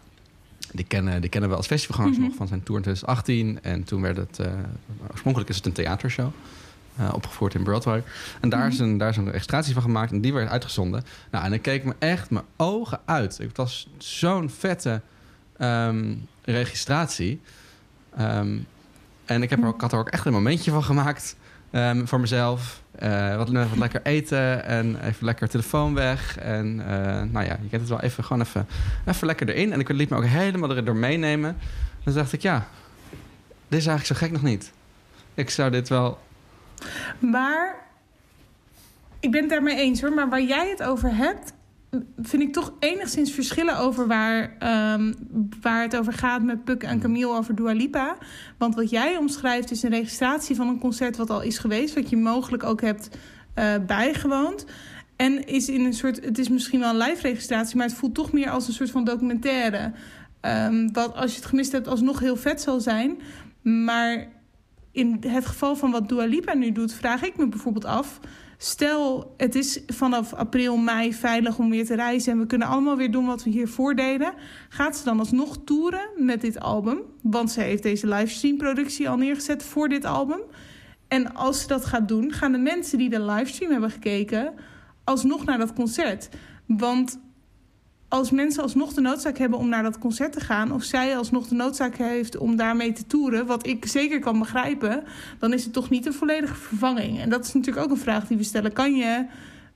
Die kennen, die kennen we als festivalgangers nog van zijn tour in 2018. En toen werd het... eh, oorspronkelijk is het een theatershow. eh, opgevoerd in Broadway. En daar, is een, daar is een registratie van gemaakt. En die werd uitgezonden. Nou, en dan keek me echt mijn ogen uit. Het was zo'n vette ehm, registratie. Ehm, en ik, heb er ook, had er ook echt een momentje van gemaakt ehm, voor mezelf. Eh, wat, lekker eten en even lekker telefoon weg. En eh, nou ja, je kent het wel even, gewoon even, even lekker erin. En ik liet me ook helemaal erdoor meenemen. Dan dacht ik, ja, dit is eigenlijk zo gek nog niet. Ik zou dit wel... Maar ik ben het daarmee eens hoor. Maar waar jij het over hebt, vind ik toch enigszins verschillen over waar, ehm, waar het over gaat met Puk en Camille over Dua Lipa. Want wat jij omschrijft is een registratie van een concert wat al is geweest, wat je mogelijk ook hebt eh, bijgewoond. En is in een soort, het is misschien wel een live registratie, maar het voelt toch meer als een soort van documentaire. Ehm, wat als je het gemist hebt alsnog heel vet zal zijn. Maar in het geval van wat Dua Lipa nu doet, vraag ik me bijvoorbeeld af. Stel, het is vanaf april, mei veilig om weer te reizen en we kunnen allemaal weer doen wat we hiervoor deden. Gaat ze dan alsnog toeren met dit album? Want ze heeft deze livestream-productie al neergezet voor dit album. En als ze dat gaat doen, gaan de mensen die de livestream hebben gekeken alsnog naar dat concert. Want als mensen alsnog de noodzaak hebben om naar dat concert te gaan, of zij alsnog de noodzaak heeft om daarmee te toeren, wat ik zeker kan begrijpen, dan is het toch niet een volledige vervanging. En dat is natuurlijk ook een vraag die we stellen. Kan je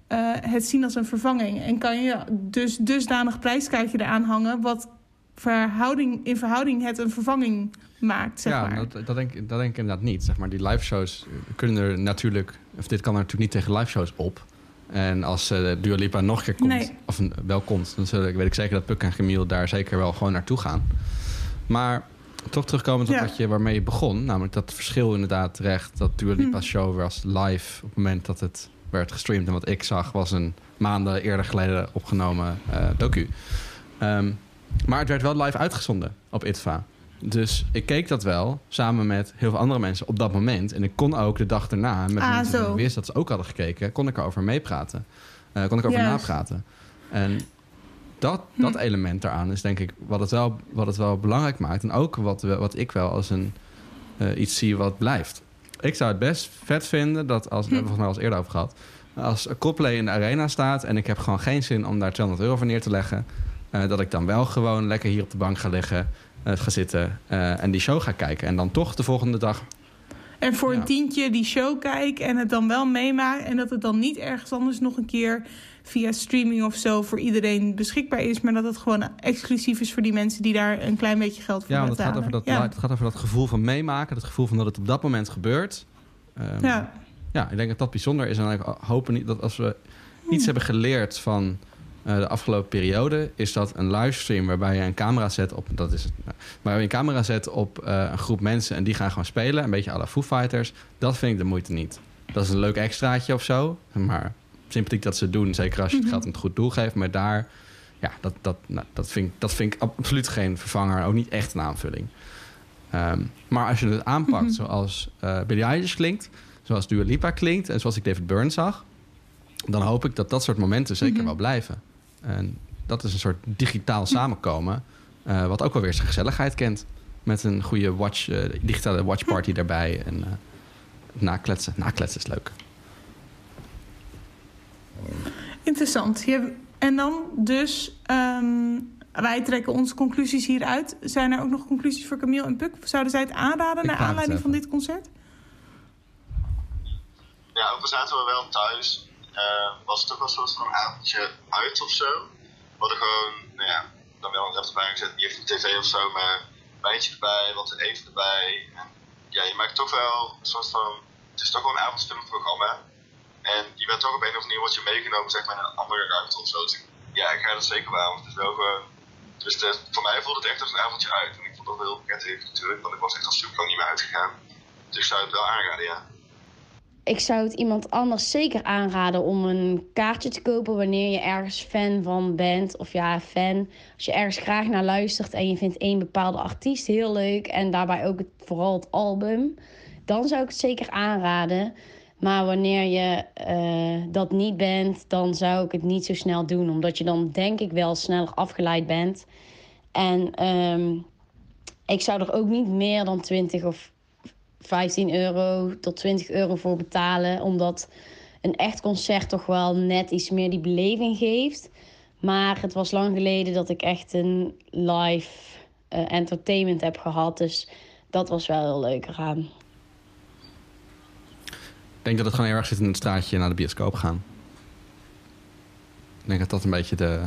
eh, het zien als een vervanging? En kan je dus dusdanig prijskaartje eraan hangen, wat verhouding, in verhouding het een vervanging maakt, zeg ja, maar. dat, dat, denk, ik- dat denk ik inderdaad niet. Zeg maar, die live shows kunnen er natuurlijk... Of dit kan er natuurlijk niet tegen live shows op. En als Dua Lipa nog een keer komt, Nee. of wel komt... dan zullen, weet ik zeker dat Puk en Gemiel daar zeker wel gewoon naartoe gaan. Maar toch terugkomend op Ja. wat je, waarmee je begon... namelijk dat verschil inderdaad terecht... dat Dua Lipa's Hm. show was live op het moment dat het werd gestreamd. En wat ik zag was een maanden eerder geleden opgenomen eh, docu. Ehm, maar het werd wel live uitgezonden op ITVA. Dus ik keek dat wel samen met heel veel andere mensen op dat moment. En ik kon ook de dag daarna met Ah, mensen die ik wist dat ze ook hadden gekeken... kon ik erover meepraten. Eh, kon ik erover napraten. En dat, Hm. dat element daaraan is denk ik wat het wel, wat het wel belangrijk maakt. En ook wat, wat ik wel als een, eh, iets zie wat blijft. Ik zou het best vet vinden dat, als, Hm. daar hebben we volgens mij al eerder over gehad... als Coldplay in de arena staat en ik heb gewoon geen zin om daar 200 euro voor neer te leggen... eh, dat ik dan wel gewoon lekker hier op de bank ga liggen, ga zitten eh, en die show ga kijken. En dan toch de volgende dag En voor Ja. een tientje die show kijk en het dan wel meemaak. En dat het dan niet ergens anders nog een keer via streaming of zo voor iedereen beschikbaar is. Maar dat het gewoon exclusief is voor die mensen die daar een klein beetje geld voor Ja, want het gaat, over dat, ja. het gaat over dat gevoel van meemaken. Het gevoel van dat het op dat moment gebeurt. Ehm, Ja. ja, ik denk dat dat bijzonder is. En ik hoop niet dat als we iets hebben geleerd van eh, de afgelopen periode... is dat een livestream waarbij je een camera zet op... Dat is het, nou, je een camera zet op eh, een groep mensen... en die gaan gewoon spelen. Een beetje à la Foo Fighters. Dat vind ik de moeite niet. Dat is een leuk extraatje of zo. Maar sympathiek dat ze het doen. Zeker als je het geld aan het goed doel geeft. Maar daar... Ja, dat, dat, nou, dat, vind ik, dat vind ik absoluut geen vervanger. Ook niet echt een aanvulling. Ehm, maar als je het aanpakt zoals eh Billie Eilish klinkt... zoals Dua Lipa klinkt... en zoals ik David Byrne zag... dan hoop ik dat dat soort momenten zeker Mhm. wel blijven. En dat is een soort digitaal samenkomen... eh, wat ook wel weer zijn gezelligheid kent. Met een goede watch, eh, digitale watchparty daarbij. En eh nakletsen. Nakletsen is leuk. Interessant. Je- en dan dus, ehm, wij trekken onze conclusies hieruit. Zijn er ook nog conclusies voor Camille en Puk? Zouden zij het aanraden Ik naar aanleiding van dit concert? Ja, ook al zaten we wel thuis, eh, was het toch wel een soort van een avondje uit of zo. We hadden gewoon, nou ja, dan wel een laptop bijgezet, niet echt een tv of zo, maar een wijntje erbij, wat te eten erbij. En ja, je maakt toch wel een soort van, het is toch wel een avondvullend programma. En je bent toch op een of andere manier wordt je meegenomen zeg maar, in een andere ruimte of zo. Dus ja, ik ga het zeker waar. Want het is wel gewoon. Dus voor mij voelde het echt als een avondje uit. En ik vond dat wel heel bekend natuurlijk, want ik was echt al super lang niet meer uitgegaan. Dus ik zou het wel aanraden, ja. Ik zou het iemand anders zeker aanraden om een kaartje te kopen wanneer je ergens fan van bent. Of ja, fan. Als je ergens graag naar luistert en je vindt één bepaalde artiest heel leuk. En daarbij ook vooral het album. Dan zou ik het zeker aanraden. Maar wanneer je eh, dat niet bent, dan zou ik het niet zo snel doen. Omdat je dan denk ik wel sneller afgeleid bent. En ehm, ik zou er ook niet meer dan 20 of 15 euro tot 20 euro voor betalen. Omdat een echt concert toch wel net iets meer die beleving geeft. Maar het was lang geleden dat ik echt een live eh, entertainment heb gehad. Dus dat was wel heel leuk eraan. Ik denk dat het gewoon heel erg zit in het straatje naar de bioscoop gaan. Ik denk dat dat een beetje de,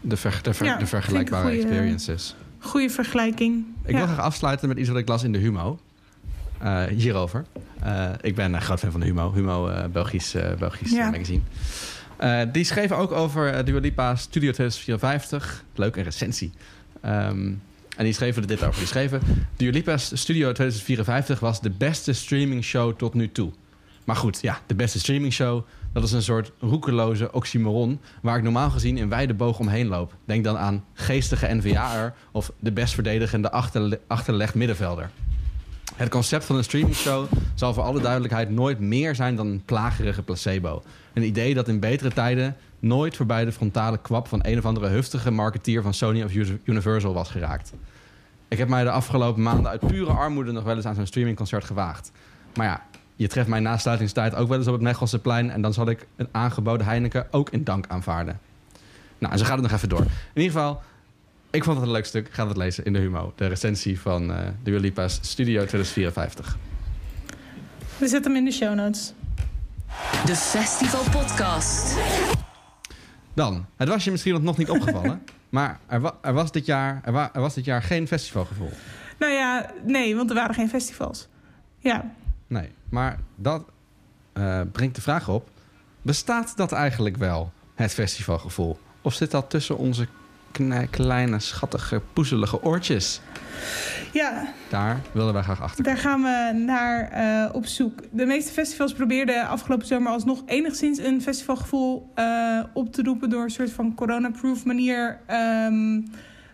de, ver, de, ver, Ja, de vergelijkbare goeie- experience is. Goede vergelijking. Ik Ja. wil graag afsluiten met iets wat ik las in de Humo. Eh, hierover. Eh, ik ben een groot fan van de Humo. Humo, eh, Belgisch, Belgisch Ja. magazine. Die schreven ook over Dua Lipa Studio 2054. Leuk, een recensie. Ehm, en die schreven er dit over. Die schreven... Dua Lipa's Studio 2054 was de beste streaming show tot nu toe. Maar goed, ja, de beste streaming show... dat is een soort roekeloze oxymoron... waar ik normaal gezien in wijde boog omheen loop. Denk dan aan geestige NVA'er... of de best verdedigende achterle achterlegd middenvelder. Het concept van een streamingshow zal voor alle duidelijkheid nooit meer zijn dan een plagerige placebo. Een idee dat in betere tijden nooit voorbij de frontale kwap van een of andere huftige marketeer van Sony of Universal was geraakt. Ik heb mij de afgelopen maanden uit pure armoede nog wel eens aan zo'n streamingconcert gewaagd. Maar ja, je treft mij na sluitingstijd ook wel eens op het Mechelse plein en dan zal ik een aangeboden Heineken ook in dank aanvaarden. Nou, en zo gaat het nog even door. In ieder geval, ik vond het een leuk stuk. Ik ga het lezen in de Humo. De recensie van eh Dua Lipa's Studio 2054. We zetten hem in de show notes. De Festival Podcast. Dan, het was je misschien nog niet opgevallen, maar er, wa- er, was dit jaar, er, wa- er was dit jaar geen festivalgevoel. Nou ja, nee, want er waren geen festivals. Ja, Nee, maar dat eh, brengt de vraag op: bestaat dat eigenlijk wel, het festivalgevoel? Of zit dat tussen onze kleine, schattige, poezelige oortjes? ja Daar willen wij graag achter. daar gaan we naar eh, op zoek. De meeste festivals probeerden afgelopen zomer alsnog enigszins een festivalgevoel eh, op te roepen... door een soort van corona-proof manier ehm,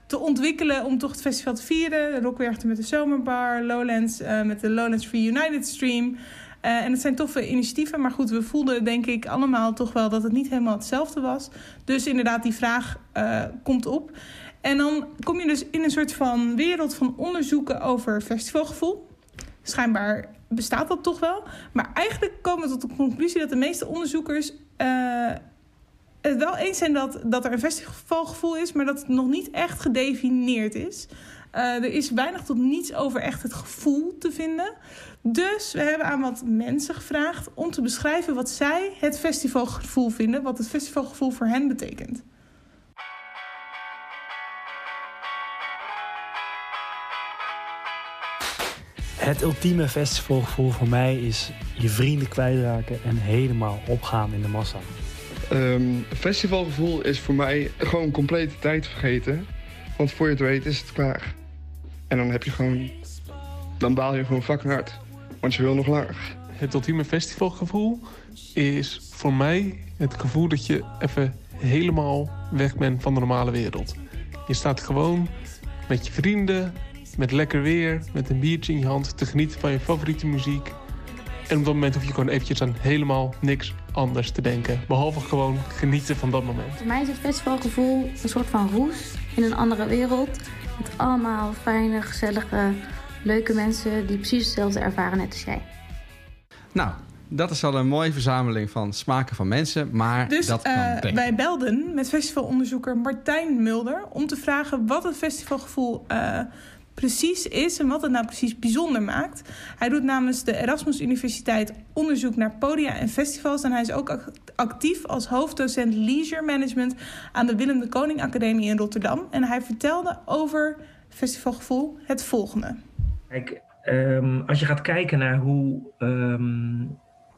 te ontwikkelen om toch het festival te vieren. Rockwerchter met de Zomerbar, Lowlands eh, met de Lowlands Free United Stream... Eh, en het zijn toffe initiatieven, maar goed, we voelden denk ik allemaal toch wel dat het niet helemaal hetzelfde was. Dus inderdaad, die vraag eh, komt op. En dan kom je dus in een soort van wereld van onderzoeken over festivalgevoel. Schijnbaar bestaat dat toch wel. Maar eigenlijk komen we tot de conclusie dat de meeste onderzoekers eh, het wel eens zijn dat, dat er een festivalgevoel is, maar dat het nog niet echt gedefinieerd is. Eh, er is weinig tot niets over echt het gevoel te vinden. Dus we hebben aan wat mensen gevraagd om te beschrijven wat zij het festivalgevoel vinden, wat het festivalgevoel voor hen betekent. Het ultieme festivalgevoel voor mij is je vrienden kwijtraken en helemaal opgaan in de massa. Ehm, festivalgevoel is voor mij gewoon complete tijd vergeten. Want voor je het weet is het klaar. En dan heb je gewoon... Dan baal je gewoon fucking hard. Want je wil nog langer. Het ultieme festivalgevoel is voor mij het gevoel dat je even helemaal weg bent van de normale wereld. Je staat gewoon met je vrienden, met lekker weer, met een biertje in je hand te genieten van je favoriete muziek. En op dat moment hoef je gewoon eventjes aan helemaal niks anders te denken. Behalve gewoon genieten van dat moment. Voor mij is het festivalgevoel een soort van roes in een andere wereld. Met allemaal fijne, gezellige, leuke mensen die precies hetzelfde ervaren net als jij. Nou, dat is al een mooie verzameling van smaken van mensen, maar Dus dat kan eh, ik. wij belden met festivalonderzoeker Martijn Mulder om te vragen wat het festivalgevoel eh, precies is en wat het nou precies bijzonder maakt. Hij doet namens de Erasmus Universiteit onderzoek naar podia en festivals en hij is ook ac- actief als hoofddocent Leisure Management aan de Willem de Koning Academie in Rotterdam. En hij vertelde over festivalgevoel het volgende. Kijk, ehm, als je gaat kijken naar hoe ehm,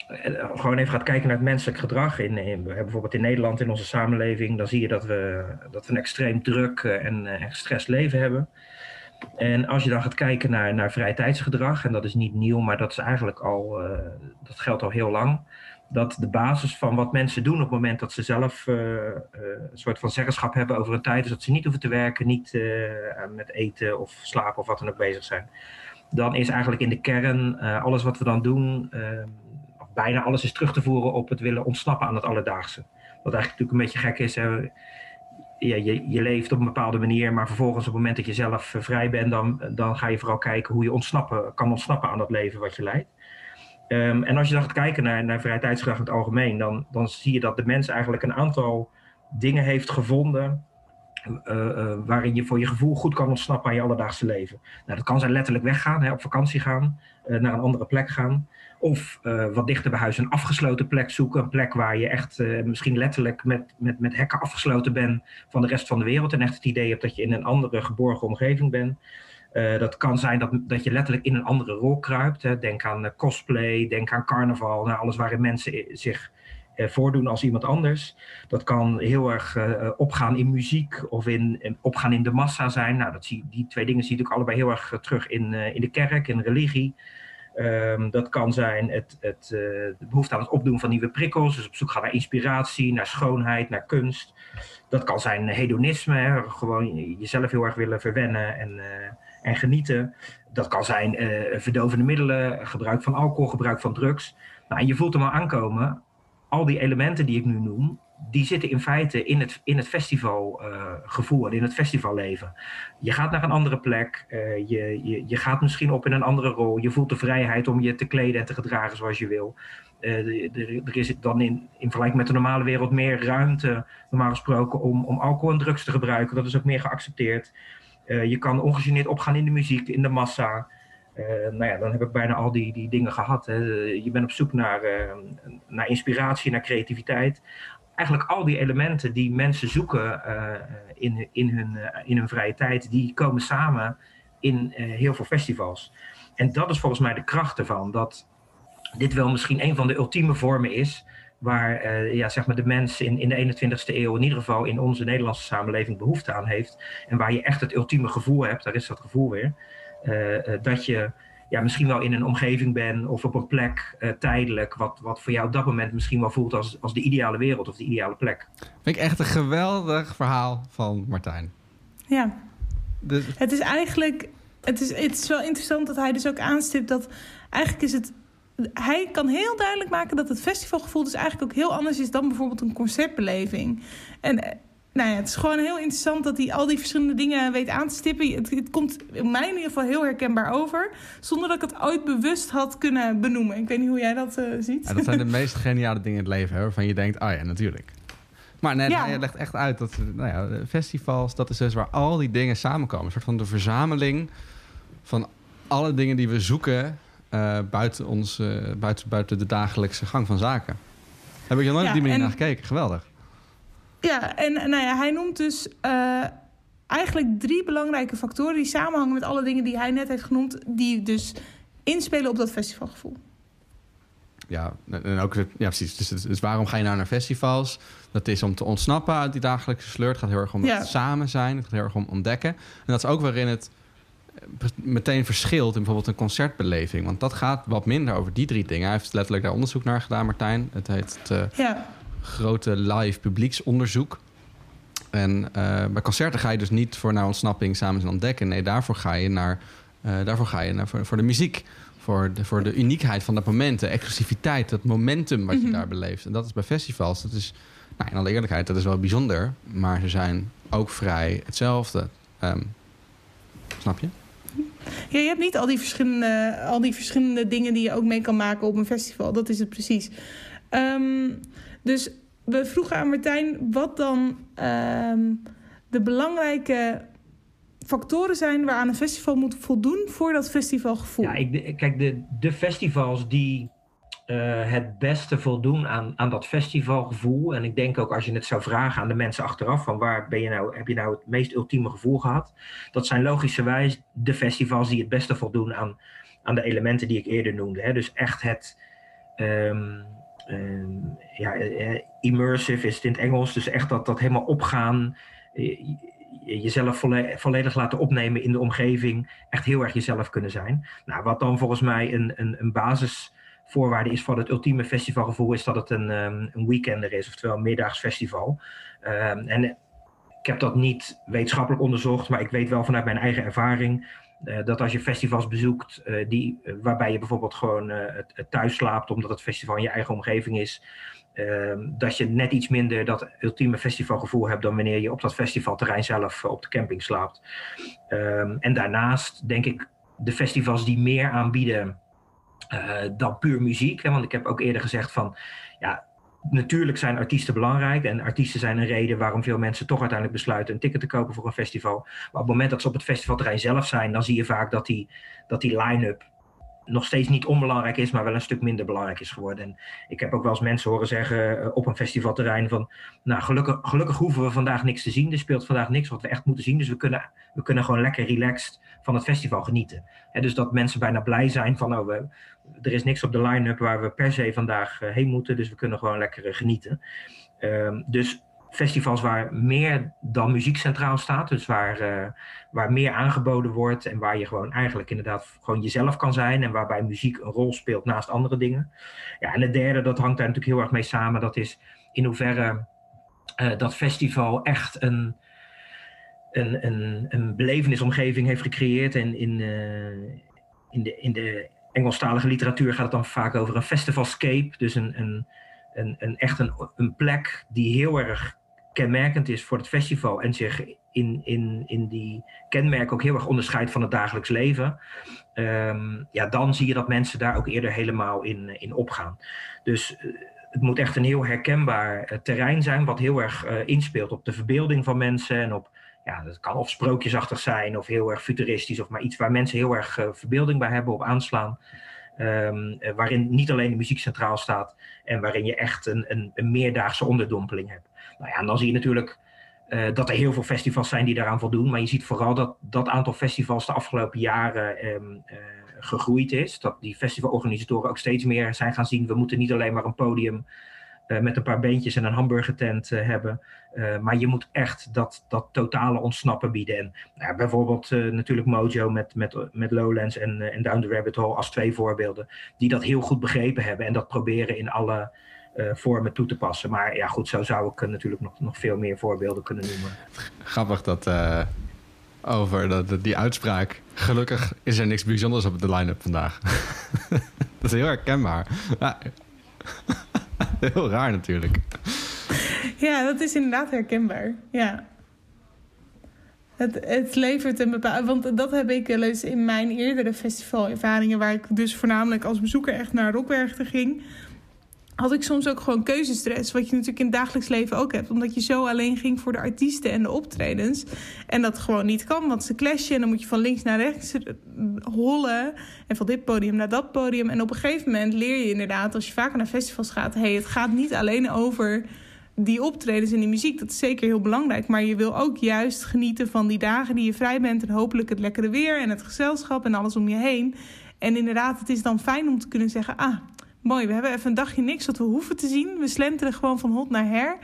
eh, gewoon even gaat kijken naar het menselijk gedrag. In, in, bijvoorbeeld in Nederland, in onze samenleving, dan zie je dat we, dat we een extreem druk eh, en, en leven hebben. En als je dan gaat kijken naar, naar vrije tijdsgedrag, en dat is niet nieuw, maar dat is eigenlijk al, uh, dat geldt al heel lang. Dat de basis van wat mensen doen op het moment dat ze zelf uh, uh, een soort van zeggenschap hebben over hun tijd, is dat ze niet hoeven te werken, niet met eten of slapen of wat dan ook bezig zijn. Dan is eigenlijk in de kern alles wat we dan doen, of bijna alles is terug te voeren op het willen ontsnappen aan het alledaagse. Wat eigenlijk natuurlijk een beetje gek is. Hè? Je, je leeft op een bepaalde manier, maar vervolgens op het moment dat je zelf eh, vrij bent, dan, dan ga je vooral kijken hoe je ontsnappen, kan ontsnappen aan dat leven wat je leidt. Um, en als je dan gaat kijken naar, naar vrije tijdsgedrag in het algemeen, dan, dan zie je dat de mens eigenlijk een aantal dingen heeft gevonden uh, uh, waarin je voor je gevoel goed kan ontsnappen aan je alledaagse leven. Nou, dat kan zijn letterlijk weggaan, hè, op vakantie gaan, naar een andere plek gaan. Of uh, wat dichter bij huis een afgesloten plek zoeken. Een plek waar je echt uh, misschien letterlijk met, met, met hekken afgesloten bent van de rest van de wereld. En echt het idee hebt dat je in een andere geborgen omgeving bent. Uh, dat kan zijn dat, dat je letterlijk in een andere rol kruipt. Hè. Denk aan cosplay, denk aan carnaval. Nou, alles waarin mensen zich voordoen als iemand anders. Dat kan heel erg opgaan in muziek of in, opgaan in de massa zijn. Nou, dat zie, die twee dingen zie je ook allebei heel erg terug in, in de kerk, in religie. Um, dat kan zijn het, het, uh, de behoefte aan het opdoen van nieuwe prikkels. Dus op zoek gaan naar inspiratie, naar schoonheid, naar kunst. Dat kan zijn hedonisme, gewoon jezelf heel erg willen verwennen en, uh, en genieten. Dat kan zijn uh, verdovende middelen, gebruik van alcohol, gebruik van drugs. Nou, en je voelt hem al aankomen. Al die elementen die ik nu noem, die zitten in feite in het, in het festivalgevoel uh, en in het festivalleven. Je gaat naar een andere plek, uh, je, je, je gaat misschien op in een andere rol, je voelt de vrijheid om je te kleden en te gedragen zoals je wil. Uh, er is dan in, in vergelijking met de normale wereld meer ruimte, normaal gesproken, om, om alcohol en drugs te gebruiken. Dat is ook meer geaccepteerd. je kan ongegeneerd opgaan in de muziek, in de massa. nou ja, dan heb ik bijna al die, die dingen gehad. Hè. Je bent op zoek naar, naar inspiratie, naar creativiteit eigenlijk al die elementen die mensen zoeken uh, in, in, hun, uh, in hun vrije tijd, die komen samen in uh, heel veel festivals. En dat is volgens mij de kracht ervan, dat dit wel misschien een van de ultieme vormen is waar ja, zeg maar de mens in, in de 21ste eeuw, in ieder geval in onze Nederlandse samenleving, behoefte aan heeft. En waar je echt het ultieme gevoel hebt, daar is dat gevoel weer, dat je ja, misschien wel in een omgeving ben of op een plek uh, tijdelijk, wat, wat voor jou op dat moment misschien wel voelt als, als de ideale wereld of de ideale plek. Vind ik echt een geweldig verhaal van Martijn. Ja. Dus... Het is eigenlijk, het is, het is wel interessant dat hij dus ook aanstipt dat eigenlijk is het hij kan heel duidelijk maken dat het festivalgevoel dus eigenlijk ook heel anders is dan bijvoorbeeld een concertbeleving. En nou ja, het is gewoon heel interessant dat hij al die verschillende dingen weet aan te stippen. Het, het, komt in mij in ieder geval heel herkenbaar over. Zonder dat ik het ooit bewust had kunnen benoemen. Ik weet niet hoe jij dat uh, ziet. Ja, dat zijn de meest geniale dingen in het leven, hè, waarvan je denkt, oh ja, natuurlijk. Maar net, ja. je legt echt uit dat nou ja, festivals, dat is dus waar al die dingen samenkomen. Een soort van de verzameling van alle dingen die we zoeken uh, buiten, ons, uh, buiten, buiten de dagelijkse gang van zaken. Heb ik er nooit op die manier en... naar gekeken. Geweldig. Ja, en nou ja, hij noemt dus uh, eigenlijk drie belangrijke factoren die samenhangen met alle dingen die hij net heeft genoemd, die dus inspelen op dat festivalgevoel. Ja, en ook, ja precies. Dus, dus, waarom ga je nou naar festivals? Dat is om te ontsnappen uit die dagelijkse sleur. Het gaat heel erg om ja. het samen zijn. Het gaat heel erg om ontdekken. En dat is ook waarin het meteen verschilt in bijvoorbeeld een concertbeleving. Want dat gaat wat minder over die drie dingen. Hij heeft letterlijk daar onderzoek naar gedaan, Martijn. Het heet het, uh, ja grote live publieksonderzoek. En uh, bij concerten ga je dus niet voor naar ontsnapping samen zijn ontdekken. Nee, daarvoor ga je naar, uh, daarvoor ga je naar voor, voor, de muziek. Voor de, voor de uniekheid van dat moment, de exclusiviteit, dat momentum wat je mm -hmm. daar beleeft. En dat is bij festivals. Dat is, nou, in alle eerlijkheid, dat is wel bijzonder. Maar ze zijn ook vrij hetzelfde. Um, snap je? Ja, je hebt niet al die, verschillende, al die verschillende dingen die je ook mee kan maken op een festival. Dat is het precies. Um, dus we vroegen aan Martijn wat dan um, de belangrijke factoren zijn waaraan een festival moet voldoen voor dat festivalgevoel. Ja, ik, kijk, de, de festivals die uh, het beste voldoen aan, aan dat festivalgevoel. En ik denk ook als je het zou vragen aan de mensen achteraf: van waar ben je nou, heb je nou het meest ultieme gevoel gehad? Dat zijn logischerwijs de festivals die het beste voldoen aan, aan de elementen die ik eerder noemde. Hè? Dus echt het ehm, ehm, ja, eh, immersive is het in het Engels. Dus echt dat, dat helemaal opgaan. eh, je- jezelf volle- volledig laten opnemen in de omgeving. Echt heel erg jezelf kunnen zijn. Nou, wat dan volgens mij een, een, een basisvoorwaarde is voor het ultieme festivalgevoel, is dat het een, ehm, een weekender is, oftewel een meerdaags festival. Ehm, en ik heb dat niet wetenschappelijk onderzocht, maar ik weet wel vanuit mijn eigen ervaring eh, dat als je festivals bezoekt eh, die, eh, waarbij je bijvoorbeeld gewoon eh, thuis slaapt omdat het festival in je eigen omgeving is, ehm, dat je net iets minder dat ultieme festivalgevoel hebt dan wanneer je op dat festivalterrein zelf eh, op de camping slaapt. Ehm, en daarnaast denk ik de festivals die meer aanbieden eh, dan puur muziek. Hè, want ik heb ook eerder gezegd van ja, natuurlijk zijn artiesten belangrijk. En artiesten zijn een reden waarom veel mensen toch uiteindelijk besluiten een ticket te kopen voor een festival. Maar op het moment dat ze op het festivalterrein zelf zijn, dan zie je vaak dat die, dat die line-up nog steeds niet onbelangrijk is, maar wel een stuk minder belangrijk is geworden. En ik heb ook wel eens mensen horen zeggen eh, op een festivalterrein van, nou gelukkig, gelukkig hoeven we vandaag niks te zien. Er speelt vandaag niks wat we echt moeten zien. Dus we kunnen, we kunnen gewoon lekker relaxed van het festival genieten. Dus dat mensen bijna blij zijn van, oh, we, er is niks op de line-up waar we per se vandaag eh, heen moeten. Dus we kunnen gewoon lekker eh, genieten. Ehm, dus festivals waar meer dan muziek centraal staat. Dus waar, eh, waar meer aangeboden wordt en waar je gewoon eigenlijk inderdaad gewoon jezelf kan zijn. En waarbij muziek een rol speelt naast andere dingen. Ja, en het derde, dat hangt daar natuurlijk heel erg mee samen. Dat is in hoeverre eh, dat festival echt een, een, een, een belevenisomgeving heeft gecreëerd. En in, eh, in, de, in de Engelstalige literatuur gaat het dan vaak over een festivalscape. Dus een, een, een, een echt een, een plek die heel erg kenmerkend is voor het festival en zich in, in, in die kenmerken ook heel erg onderscheidt van het dagelijks leven. Ehm, ja, dan zie je dat mensen daar ook eerder helemaal in, in opgaan. Dus eh, het moet echt een heel herkenbaar eh, terrein zijn, wat heel erg eh, inspeelt op de verbeelding van mensen en op ja, dat kan of sprookjesachtig zijn of heel erg futuristisch of maar iets waar mensen heel erg eh, verbeelding bij hebben, op aanslaan. Ehm, eh, waarin niet alleen de muziek centraal staat en waarin je echt een, een, een meerdaagse onderdompeling hebt. Nou ja, en dan zie je natuurlijk eh, dat er heel veel festivals zijn die daaraan voldoen. Maar je ziet vooral dat dat aantal festivals de afgelopen jaren ehm, eh, gegroeid is. Dat die festivalorganisatoren ook steeds meer zijn gaan zien. We moeten niet alleen maar een podium eh, met een paar beentjes en een hamburgertent hebben. Maar je moet echt dat, dat totale ontsnappen bieden. En nou, bijvoorbeeld natuurlijk Mojo met, met, met Lowlands en, en Down the Rabbit Hole als twee voorbeelden. Die dat heel goed begrepen hebben en dat proberen in alle eh, vormen toe te passen. Maar ja, goed, zo zou ik natuurlijk nog, nog veel meer voorbeelden kunnen noemen. Grappig dat eh, over dat, dat- die uitspraak. Gelukkig is er niks bijzonders op de line-up vandaag. dat is heel herkenbaar. Heel raar natuurlijk. Ja, dat is inderdaad herkenbaar. Ja. Het, het levert een bepaald... Want dat heb ik wel eens in mijn eerdere festivalervaringen... waar ik dus voornamelijk als bezoeker echt naar Rockwerchter ging... had ik soms ook gewoon keuzestress. Wat je natuurlijk in het dagelijks leven ook hebt. Omdat je zo alleen ging voor de artiesten en de optredens. En dat gewoon niet kan, want ze clashen. En dan moet je van links naar rechts hollen. En van dit podium naar dat podium. En op een gegeven moment leer je inderdaad, als je vaker naar festivals gaat... hey, het gaat niet alleen over die optredens en die muziek, dat is zeker heel belangrijk. Maar je wil ook juist genieten van die dagen die je vrij bent. En hopelijk het lekkere weer en het gezelschap en alles om je heen. En inderdaad, het is dan fijn om te kunnen zeggen... ah, mooi, we hebben even een dagje niks wat we hoeven te zien. We slenteren gewoon van hot naar her.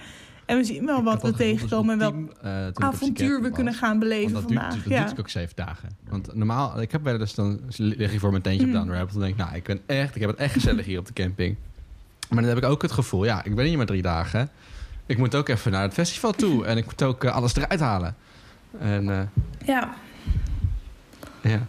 En we zien wel wat we tegenkomen en welk Eh, avontuur we was. kunnen gaan beleven dat vandaag. duurt, dat ja. duurt ook zeven dagen. Want normaal, ik heb wel eens dan lig ik voor mijn tentje Mm. op Down the Rabbit. Dan denk ik, nou, ik ben echt, ik heb het echt gezellig hier op de camping. Maar dan heb ik ook het gevoel, ja, ik ben hier maar drie dagen. Ik moet ook even naar het festival toe en ik moet ook eh, alles eruit halen. En eh, ja. ja.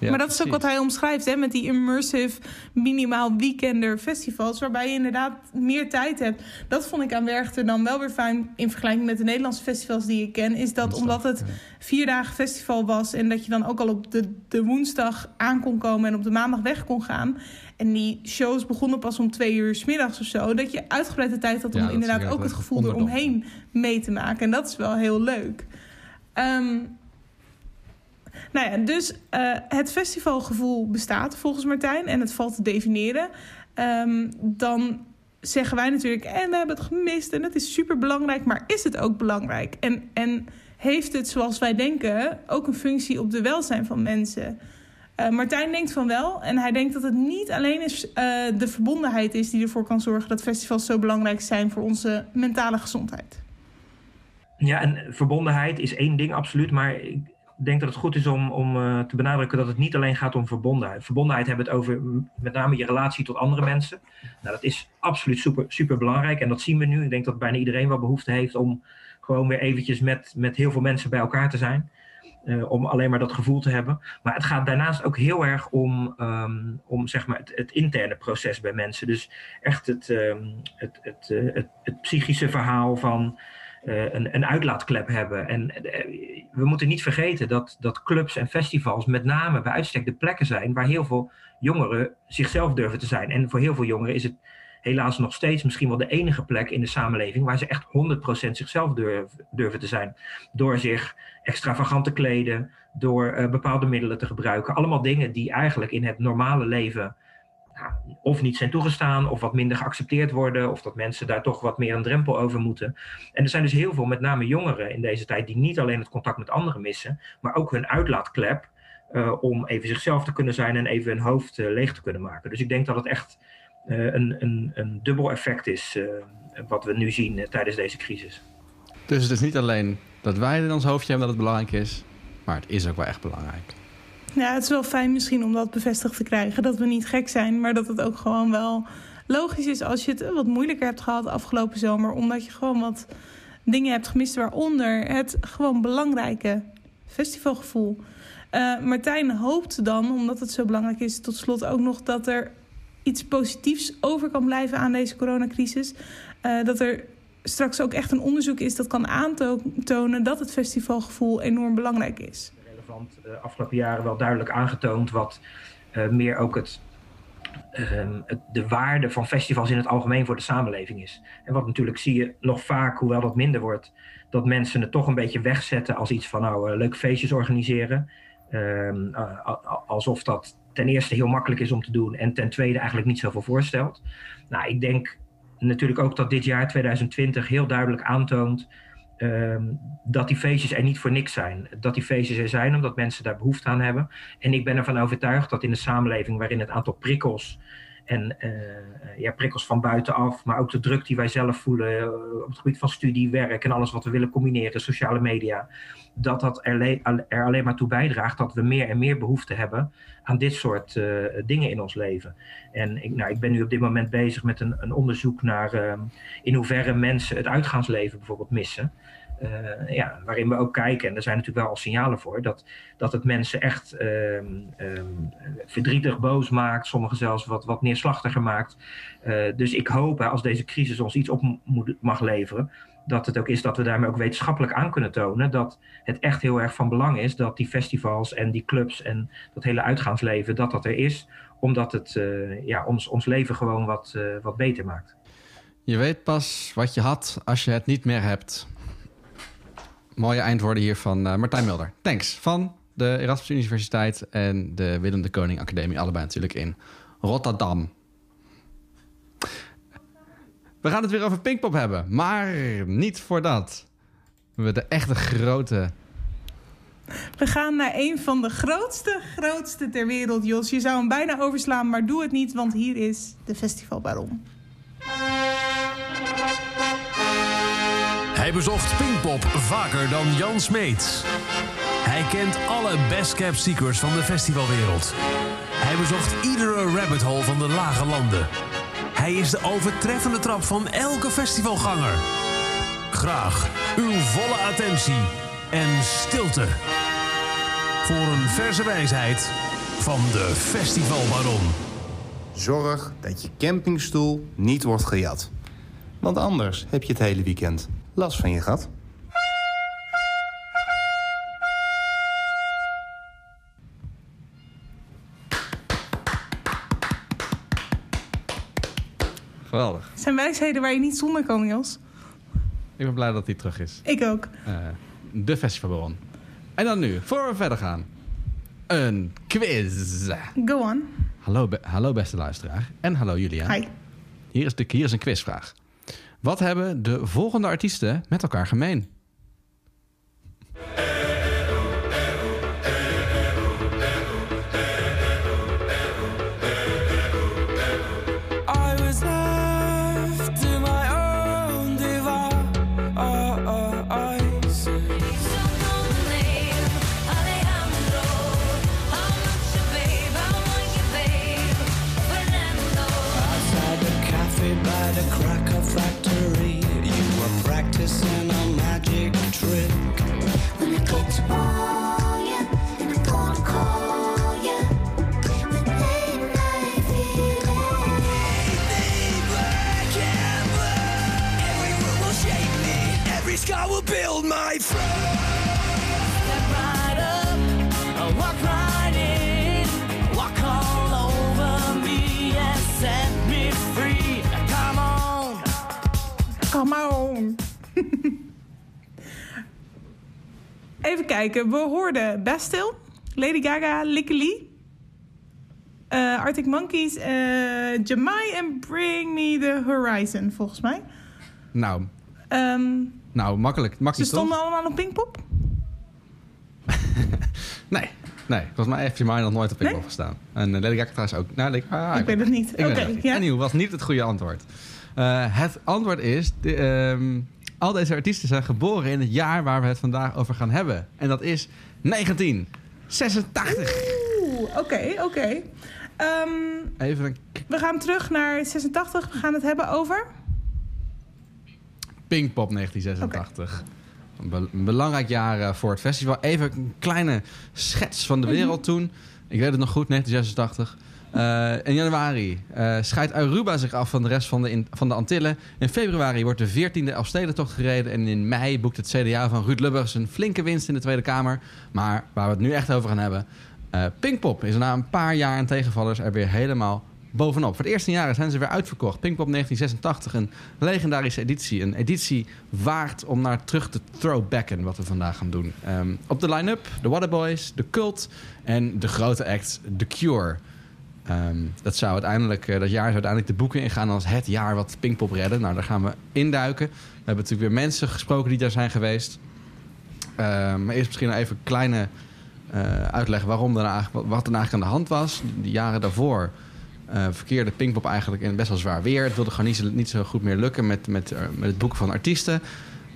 Ja, maar dat is ook wat hij omschrijft, hè, met die immersive, minimaal weekender festivals, waarbij je inderdaad meer tijd hebt. Dat vond ik aan Werchter dan wel weer fijn in vergelijking met de Nederlandse festivals die ik ken. Is dat omdat het vier dagen festival was en dat je dan ook al op de, de woensdag aan kon komen en op de maandag weg kon gaan. En die shows begonnen pas om twee uur 's middags of zo. Dat je uitgebreide tijd had om Ja, inderdaad ook het gevoel eromheen mee te maken. En dat is wel heel leuk. Ehm, nou ja, dus eh, het festivalgevoel bestaat volgens Martijn en het valt te definiëren. Ehm, dan zeggen wij natuurlijk, en we hebben het gemist en het is super belangrijk, maar is het ook belangrijk? En, en heeft het, zoals wij denken, ook een functie op de welzijn van mensen? Eh, Martijn denkt van wel. En hij denkt dat het niet alleen is, eh, de verbondenheid is die ervoor kan zorgen dat festivals zo belangrijk zijn voor onze mentale gezondheid. Ja, en verbondenheid is één ding, absoluut. Maar ik denk dat het goed is om, om eh, te benadrukken dat het niet alleen gaat om verbondenheid. Verbondenheid hebben we het over met name je relatie tot andere mensen. Nou, dat is absoluut super, super belangrijk. En dat zien we nu. Ik denk dat bijna iedereen wel behoefte heeft om gewoon weer eventjes met, met heel veel mensen bij elkaar te zijn. Eh, om alleen maar dat gevoel te hebben. Maar het gaat daarnaast ook heel erg om, ehm, om zeg maar het, het interne proces bij mensen. Dus echt het, ehm, het, het, eh, het, het psychische verhaal van een, een uitlaatklep hebben. En eh, we moeten niet vergeten dat, dat clubs en festivals met name bij uitstek de plekken zijn waar heel veel jongeren zichzelf durven te zijn. En voor heel veel jongeren is het helaas nog steeds misschien wel de enige plek in de samenleving waar ze echt 100% zichzelf durven, durven te zijn. Door zich extravagant te kleden, door eh, bepaalde middelen te gebruiken. Allemaal dingen die eigenlijk in het normale leven of niet zijn toegestaan, of wat minder geaccepteerd worden, of dat mensen daar toch wat meer een drempel over moeten. En er zijn dus heel veel, met name jongeren in deze tijd, die niet alleen het contact met anderen missen, maar ook hun uitlaatklep eh, om even zichzelf te kunnen zijn en even hun hoofd eh, leeg te kunnen maken. Dus ik denk dat het echt eh, een, een, een dubbel effect is wat we nu zien tijdens deze crisis. Dus het is niet alleen dat wij in ons hoofdje hebben dat het belangrijk is, maar het is ook wel echt belangrijk. Ja, het is wel fijn misschien om dat bevestigd te krijgen. Dat we niet gek zijn, maar dat het ook gewoon wel logisch is als je het wat moeilijker hebt gehad afgelopen zomer. Omdat je gewoon wat dingen hebt gemist, waaronder het gewoon belangrijke festivalgevoel. Eh, Martijn hoopt dan, omdat het zo belangrijk is, tot slot ook nog dat er iets positiefs over kan blijven aan deze coronacrisis. Eh, dat er straks ook echt een onderzoek is dat kan aantonen dat het festivalgevoel enorm belangrijk is. Relevant de afgelopen jaren wel duidelijk aangetoond wat eh, meer ook het, ehm, het, de waarde van festivals in het algemeen voor de samenleving is. En wat natuurlijk zie je nog vaak, hoewel dat minder wordt, dat mensen het toch een beetje wegzetten als iets van nou, eh, leuke feestjes organiseren. Ehm, eh, alsof dat ten eerste heel makkelijk is om te doen en ten tweede eigenlijk niet zoveel voorstelt. Nou, ik denk natuurlijk ook dat dit jaar 2020 heel duidelijk aantoont ehm, dat die feestjes er niet voor niks zijn. Dat die feestjes er zijn omdat mensen daar behoefte aan hebben. En ik ben ervan overtuigd dat in een samenleving waarin het aantal prikkels en eh, ja, prikkels van buitenaf, maar ook de druk die wij zelf voelen eh, op het gebied van studie, werk en alles wat we willen combineren, sociale media, dat dat er, le- alleen maar toe bijdraagt dat we meer en meer behoefte hebben aan dit soort eh, dingen in ons leven. En ik, nou, ik ben nu op dit moment bezig met een, een onderzoek naar ehm, in hoeverre mensen het uitgaansleven bijvoorbeeld missen. Eh, ja, waarin we ook kijken, en er zijn natuurlijk wel al signalen voor, dat, dat het mensen echt ehm, ehm, verdrietig, boos maakt, sommigen zelfs wat, wat neerslachtiger maakt. Eh, dus ik hoop, hè, als deze crisis ons iets op moet, mag leveren, dat het ook is dat we daarmee ook wetenschappelijk aan kunnen tonen dat het echt heel erg van belang is dat die festivals en die clubs en dat hele uitgaansleven, dat dat er is, omdat het eh, ja, ons, ons leven gewoon wat, wat beter maakt. Je weet pas wat je had als je het niet meer hebt. Mooie eindwoorden hier van eh, Martijn Mulder. Thanks. Van de Erasmus Universiteit en de Willem de Koning Academie. Allebei natuurlijk in Rotterdam. We gaan het weer over Pinkpop hebben. Maar niet voordat we de echte grote... We gaan naar een van de grootste, grootste ter wereld, Jos. Je zou hem bijna overslaan, maar doe het niet, want hier is de festivalbaron. Hij bezocht Pinkpop vaker dan Jan Smeets. Hij kent alle best kept secrets van de festivalwereld. Hij bezocht iedere rabbit hole van de lage landen. Hij is de overtreffende trap van elke festivalganger. Graag uw volle attentie en stilte. Voor een verse wijsheid van de festivalbaron. Zorg dat je campingstoel niet wordt gejat. Want anders heb je het hele weekend last van je gat. Geweldig. Het zijn wijsheden waar je niet zonder kan, Jos. Ik ben blij dat hij terug is. Ik ook. Eh, de festivalbaron. En dan nu, voor we verder gaan. Een quiz. Go on. Hallo, be- hallo beste luisteraar. En hallo Julia. Hi. Hier is, de, hier is een quizvraag. Wat hebben de volgende artiesten met elkaar gemeen? Build my throne. Step right up, walk right in, walk all over me and set me free. Come on. Come on. Even kijken, we hoorden Bastille, Lady Gaga, Licky Lee, eh, Arctic Monkeys, eh Jamai en Bring Me The Horizon, volgens mij. Nou, Ehm, nou makkelijk. ze stonden toch? allemaal op Pinkpop? Nee, nee. Volgens mij heeft Jamai nog nooit op Pinkpop Nee? gestaan. En uh, Lady Gaga trouwens ook. Nou, ah, Ik weet het niet. Oké, ja. Was niet het goede antwoord. Eh, het antwoord is... De, ehm, al deze artiesten zijn geboren in het jaar waar we het vandaag over gaan hebben. En dat is 1986. Oeh, oké, oké. Ehm, Even een we gaan terug naar 86. We gaan het hebben over... Pinkpop 1986. Een, be- een belangrijk jaar eh, voor het festival. Even een kleine schets van de wereld toen. Ik weet het nog goed, 1986. Eh, in januari eh, scheidt Aruba zich af van de rest van de, in- van de Antillen. In februari wordt de 14e Elfstedentocht gereden. En in mei boekt het CDA van Ruud Lubbers een flinke winst in de Tweede Kamer. Maar waar we het nu echt over gaan hebben... eh, Pinkpop is na een paar jaar en tegenvallers er weer helemaal bovenop. Voor het eerste jaren zijn ze weer uitverkocht. Pinkpop 1986, een legendarische editie. Een editie waard om naar terug te throwbacken, wat we vandaag gaan doen. Ehm, op de line-up de Waterboys, de Cult en de grote act The Cure. Ehm, dat, zou uiteindelijk, eh, dat jaar zou uiteindelijk de boeken ingaan als het jaar wat Pinkpop redde. Nou, daar gaan we induiken. We hebben natuurlijk weer mensen gesproken die daar zijn geweest. Ehm, maar eerst misschien even een kleine eh, uitleg waarom er wat er nou eigenlijk aan de hand was. De jaren daarvoor eh, verkeerde Pinkpop eigenlijk in best wel zwaar weer. Het wilde gewoon niet zo, niet zo goed meer lukken met, met, eh, met het boeken van artiesten.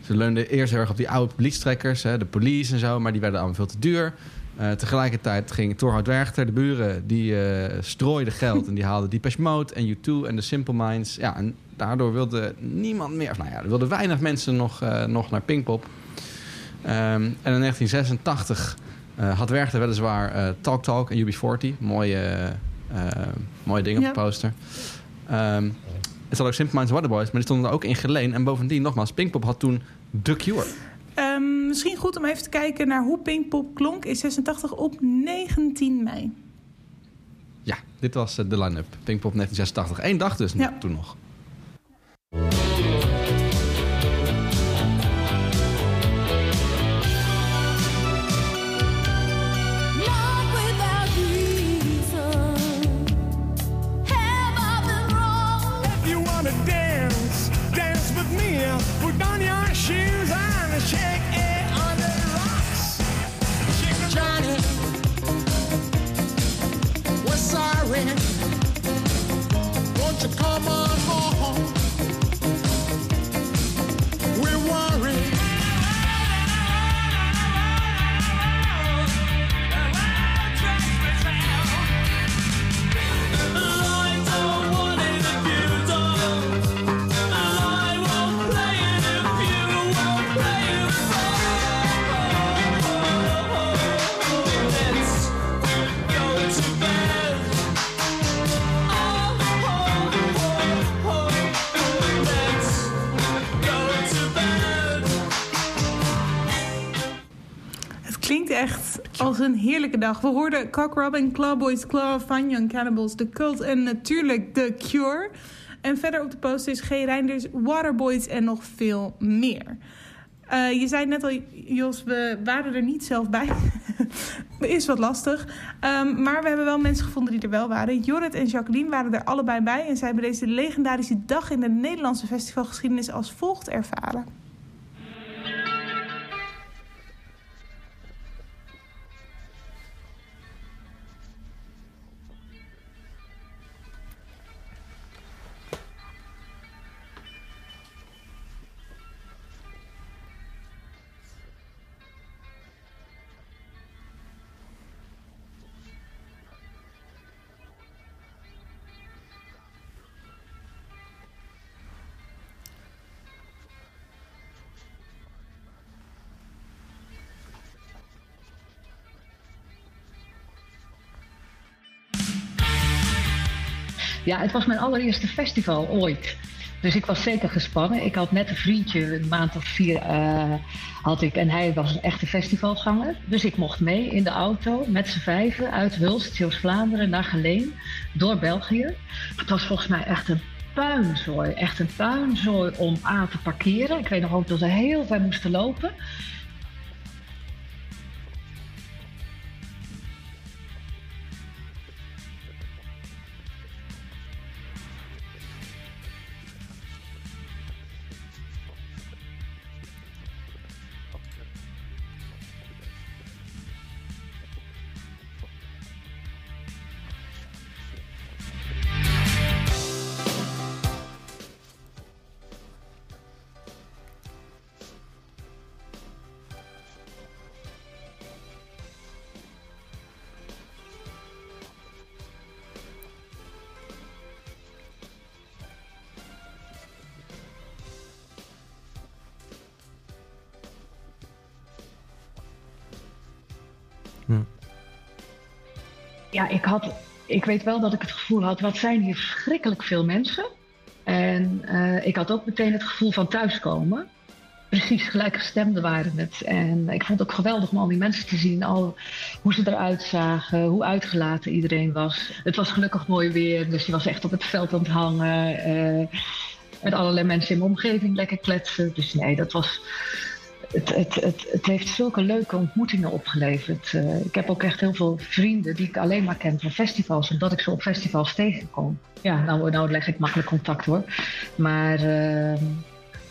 Ze leunden eerst heel erg op die oude publiekstrekkers, hè, de police en zo, maar die werden allemaal veel te duur. Eh, tegelijkertijd ging Torhout Werchter, de buren, die eh, strooiden geld en die haalden Depeche Mode en U2 en de Simple Minds. Ja, en daardoor wilde niemand meer, of nou ja, er wilden weinig mensen nog, nog naar Pinkpop. Ehm, en in 1986 eh, had Werchter weliswaar Talk Talk en UB40. Mooie, mooie dingen Ja. op de poster. Ehm het zat ook Simple Minds Waterboys, maar die stonden er ook in geleen. En bovendien, nogmaals, Pinkpop had toen The Cure. Ehm, misschien goed om even te kijken naar hoe Pinkpop klonk in 86 op 19 mei. Ja, dit was eh, de line-up. Pinkpop 1986. Eén dag dus Ja. toen nog. Als een heerlijke dag. We hoorden Cock Robin, Clawboys, Claw, Fun Young Cannibals, The Cult en natuurlijk The Cure. En verder op de poster is G. Reinders, Waterboys en nog veel meer. Eh, je zei net al, Jos, we waren er niet zelf bij. is wat lastig. Ehm, maar we hebben wel mensen gevonden die er wel waren. Jorrit en Jacqueline waren er allebei bij. En zij hebben deze legendarische dag in de Nederlandse festivalgeschiedenis als volgt ervaren. Ja, het was mijn allereerste festival ooit. Dus ik was zeker gespannen. Ik had net een vriendje, een maand of vier eh, had ik. En hij was een echte festivalganger. Dus ik mocht mee in de auto met z'n vijven uit Hulst, Zeeuws-Vlaanderen, naar Geleen, door België. Het was volgens mij echt een puinzooi. Echt een puinzooi om aan te parkeren. Ik weet nog ook dat we heel ver moesten lopen. Ik had. Ik weet wel dat ik het gevoel had, wat zijn hier verschrikkelijk veel mensen. En eh, ik had ook meteen het gevoel van thuiskomen. Precies, gelijkgestemden waren het. En ik vond het ook geweldig om al die mensen te zien. Al hoe ze eruit zagen, hoe uitgelaten iedereen was. Het was gelukkig mooi weer, dus je was echt op het veld aan het hangen. eh, met allerlei mensen in mijn omgeving lekker kletsen. Dus nee, dat was het, het, het, heeft zulke leuke ontmoetingen opgeleverd. Eh, ik heb ook echt heel veel vrienden die ik alleen maar ken van festivals, omdat ik ze op festivals tegenkom. Ja, nou, nou leg ik makkelijk contact hoor. Maar eh,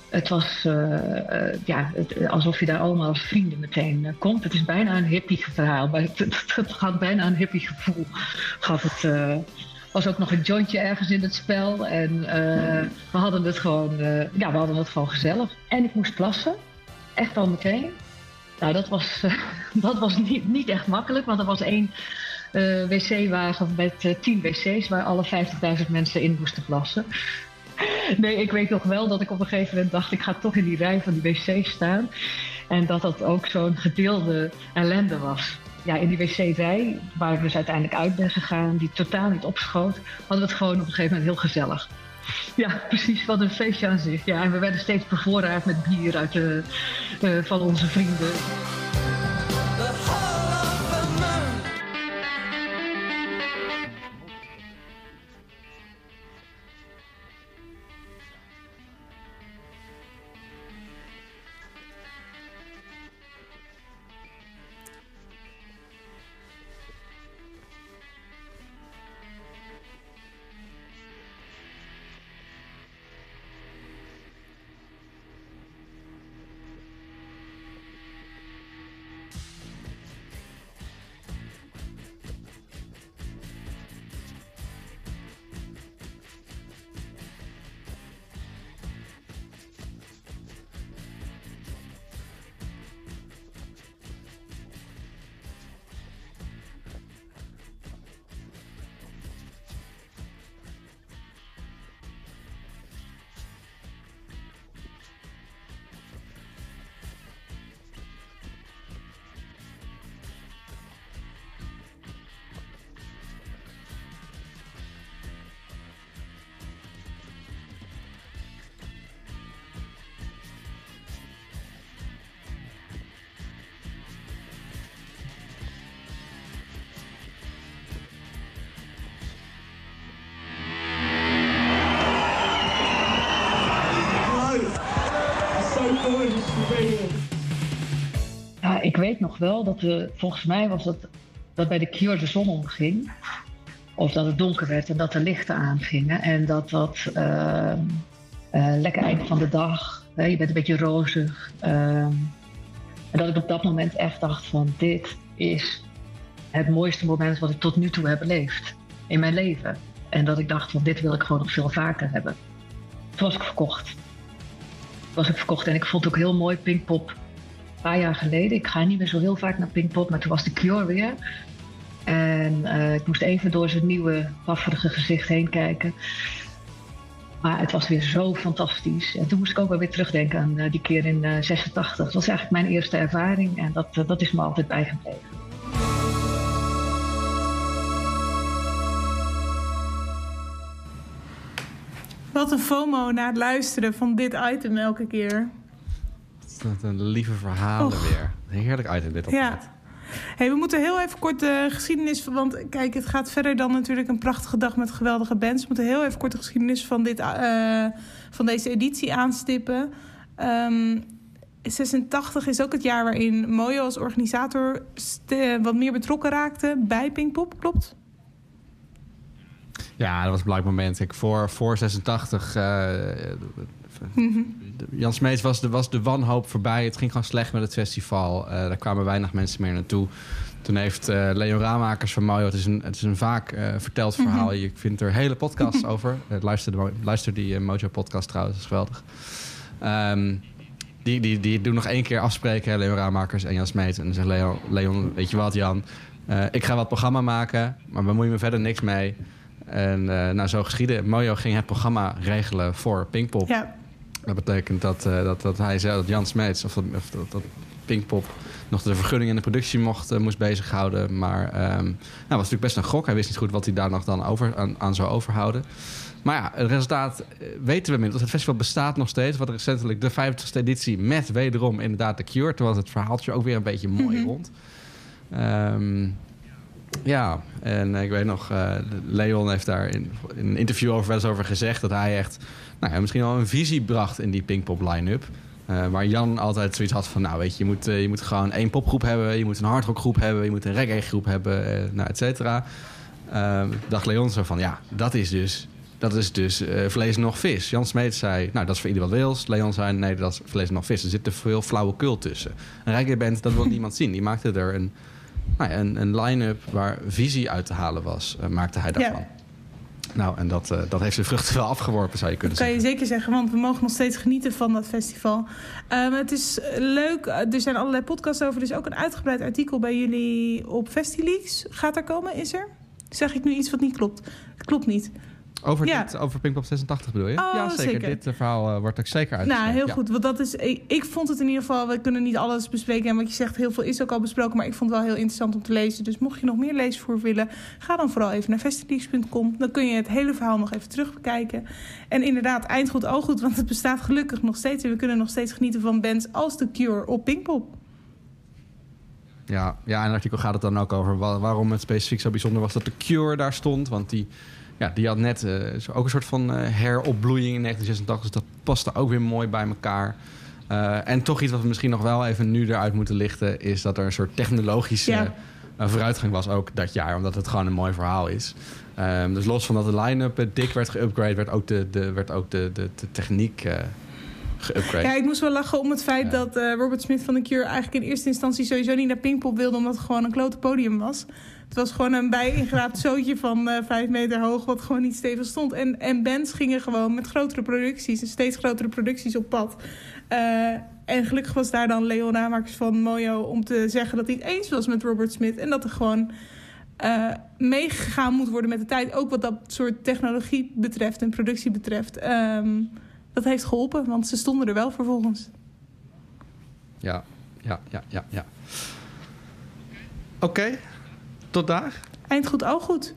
het was eh, eh, ja, alsof je daar allemaal als vrienden meteen komt. Het is bijna een hippie verhaal, maar het, had bijna een hippie gevoel. Het. was ook nog een jointje ergens in het spel. En we hadden het gewoon, ja, we hadden het gewoon gezellig. En ik moest plassen. Echt al meteen. Nou, dat was, dat was niet, niet echt makkelijk, want er was één eh, wc-wagen met eh, tien wc's waar alle 50.000 mensen in moesten plassen. Nee, ik weet nog wel dat ik op een gegeven moment dacht, ik ga toch in die rij van die wc's staan. En dat dat ook zo'n gedeelde ellende was. Ja, in die wc-rij, waar ik dus uiteindelijk uit ben gegaan, die totaal niet opschoot, hadden we het gewoon op een gegeven moment heel gezellig. Ja, precies, wat een feestje aan zich. Ja, en we werden steeds bevoorraad met bier uit eh, van onze vrienden. Nog wel dat we, volgens mij was het dat bij de Cure de zon omging. Of dat het donker werd en dat de lichten aangingen. En dat dat ehm, eh, lekker einde van de dag, hè, je bent een beetje rozig. ehm, en dat ik op dat moment echt dacht van dit is het mooiste moment wat ik tot nu toe heb beleefd in mijn leven. En dat ik dacht van dit wil ik gewoon nog veel vaker hebben. Toen was ik verkocht. Toen was ik verkocht en ik vond het ook heel mooi Pinkpop paar jaar geleden. Ik ga niet meer zo heel vaak naar Pinkpop, maar toen was de Cure weer. En eh, ik moest even door zijn nieuwe, pafferige gezicht heen kijken. Maar het was weer zo fantastisch. En toen moest ik ook wel weer terugdenken aan eh, die keer in eh 86. Dat was eigenlijk mijn eerste ervaring en dat, dat is me altijd bijgebleven. Wat een FOMO na het luisteren van dit item elke keer. Wat een lieve verhalen Och. weer. Heerlijk item dit altijd. Ja. Hey, we moeten heel even kort de geschiedenis... Want kijk, het gaat verder dan natuurlijk een prachtige dag met geweldige bands. We moeten heel even kort de geschiedenis van, dit, eh, van deze editie aanstippen. Ehm 86 is ook het jaar waarin Mojo als organisator st- wat meer betrokken raakte bij Pinkpop, klopt? Ja, dat was een belangrijk moment. Kijk, voor, voor 86... Jan Smeets was de, was de wanhoop voorbij. Het ging gewoon slecht met het festival. Eh, daar kwamen weinig mensen meer naartoe. Toen heeft eh Leon Raamakers van Mojo... Het is een, het is een vaak eh, verteld verhaal. Mhm. Je vindt er hele podcasts over. Luister, de, luister die Mojo-podcast trouwens. Dat is geweldig. Ehm, die, die, die doen nog één keer afspreken, hè, Leon Raamakers en Jan Smeet. En dan zegt Leon, Leon weet je wat Jan... Ik ga wat programma maken, maar bemoei me verder niks mee. En nou, zo geschieden. Mojo ging het programma regelen voor Pinkpop. Ja. Dat betekent dat, eh, dat, dat hij zei dat Jan Smeets, of, dat, of dat, dat Pinkpop nog de vergunning en de productie mocht, eh, moest bezighouden. Maar ehm nou, was natuurlijk best een gok. Hij wist niet goed wat hij daar nog dan over, aan, aan zou overhouden. Maar ja, het resultaat eh, weten we inmiddels. Het festival bestaat nog steeds. Wat recentelijk de 50ste editie met wederom inderdaad de Cure. Toen was het verhaaltje ook weer een beetje mooi Mhm. rond. Ehm, ja, en ik weet nog, eh, Leon heeft daar in, een interview over, wel eens over gezegd... dat hij echt nou ja, misschien wel een visie bracht in die Pinkpop line-up. Eh, waar Jan altijd zoiets had van, nou weet je, je moet, eh, je moet gewoon één popgroep hebben... je moet een hardrockgroep hebben, je moet een reggae-groep hebben, eh, nou, et cetera. Eh, dacht Leon zo van, ja, dat is dus, dat is dus eh, vlees nog vis. Jan Smeet zei, nou, dat is voor ieder wat wils. Leon zei, nee, dat is vlees nog vis. Er zit te veel flauwekul tussen. Een reggae-band, dat wil niemand zien. Die maakte er een, nou ja, een, een line-up waar visie uit te halen was, eh, maakte hij daarvan. Ja. Nou, en dat, eh, dat heeft zijn vruchten wel afgeworpen, zou je kunnen Dat kan zeggen. je zeker zeggen, want we mogen nog steeds genieten van dat festival. Ehm, het is leuk, eh, er zijn allerlei podcasts over. Er is ook een uitgebreid artikel bij jullie op Festileaks. Gaat er komen, is er? Zeg ik nu iets wat niet klopt? Het klopt niet. Over, Ja. dit, over Pinkpop 86 bedoel je? Oh, ja, zeker. zeker. Dit eh, verhaal eh, wordt ook zeker uitgeschreven. Nou, heel Ja. goed. Want dat is, ik, ik vond het in ieder geval, we kunnen niet alles bespreken. En wat je zegt, heel veel is ook al besproken. Maar ik vond het wel heel interessant om te lezen. Dus mocht je nog meer leesvoer willen, ga dan vooral even naar festileaks.com. Dan kun je het hele verhaal nog even terug bekijken. En inderdaad, eind goed, al goed. Want het bestaat gelukkig nog steeds. En we kunnen nog steeds genieten van bands als The Cure op Pinkpop. Ja, ja, in het artikel gaat het dan ook over wa- waarom het specifiek zo bijzonder was dat de Cure daar stond. Want die, ja, die had net eh, ook een soort van eh, heropbloeiing in 1986. Dus dat paste ook weer mooi bij elkaar. Eh, en toch iets wat we misschien nog wel even nu eruit moeten lichten... is dat er een soort technologische Ja. vooruitgang was ook dat jaar. Omdat het gewoon een mooi verhaal is. Ehm, dus los van dat de line-up dik werd geüpgrade... werd ook de, de, werd ook de, de, de techniek geüpgrade. Ja, ik moest wel lachen om het feit dat eh, Robert Smith van The Cure... eigenlijk in eerste instantie sowieso niet naar Pinkpop wilde... omdat het gewoon een klote podium was. Het was gewoon een bij-ingeraapt zootje van eh, vijf meter hoog... wat gewoon niet stevig stond. En, en bands gingen gewoon met grotere producties... en steeds grotere producties op pad. Eh, en gelukkig was daar dan Leon Ramakers van Mojo... om te zeggen dat hij het eens was met Robert Smith... en dat er gewoon meegegaan moet worden met de tijd. Ook wat dat soort technologie betreft en productie betreft... Ehm, dat heeft geholpen, want ze stonden er wel vervolgens. Ja, ja, ja, ja, ja. Oké, tot daar. Eind goed, al goed.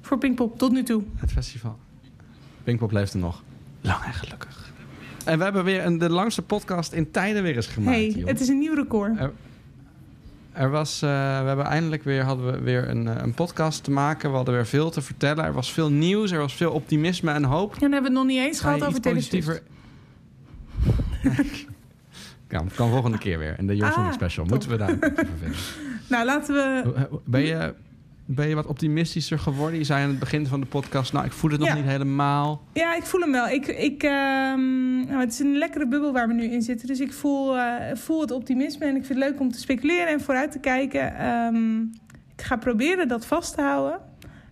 Voor Pinkpop, tot nu toe. Het festival. Pinkpop leeft er nog. Lang en gelukkig. En we hebben weer een, de langste podcast in tijden weer eens gemaakt. hey, joh. het is een nieuw record. Er, er was, eh, we hebben eindelijk weer, hadden we weer een, eh, een podcast te maken. We hadden weer veel te vertellen. Er was veel nieuws, er was veel optimisme en hoop. En dan hebben we het nog niet eens gehad over Swift. Ja, kan volgende keer weer. In de Jong Ah, Special. top. Moeten we daar vinden. Nou, laten we... Ben je, ben je wat optimistischer geworden? Je zei aan het begin van de podcast... nou, ik voel het nog Ja. niet helemaal. Ja, ik voel hem wel. Ik, ik, ehm, nou, het is een lekkere bubbel waar we nu in zitten. Dus ik voel, eh, voel het optimisme. En ik vind het leuk om te speculeren en vooruit te kijken. Ehm, ik ga proberen dat vast te houden.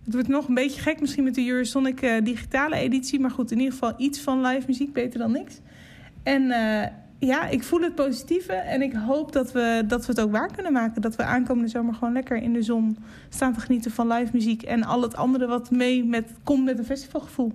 Het wordt nog een beetje gek misschien met de Eurosonic eh, digitale editie. Maar goed, in ieder geval iets van live muziek. Beter dan niks. En eh, ja, ik voel het positieve. En ik hoop dat we, dat we het ook waar kunnen maken. Dat we aankomende zomer gewoon lekker in de zon staan te genieten van live muziek. En al het andere wat mee met, komt met een festivalgevoel.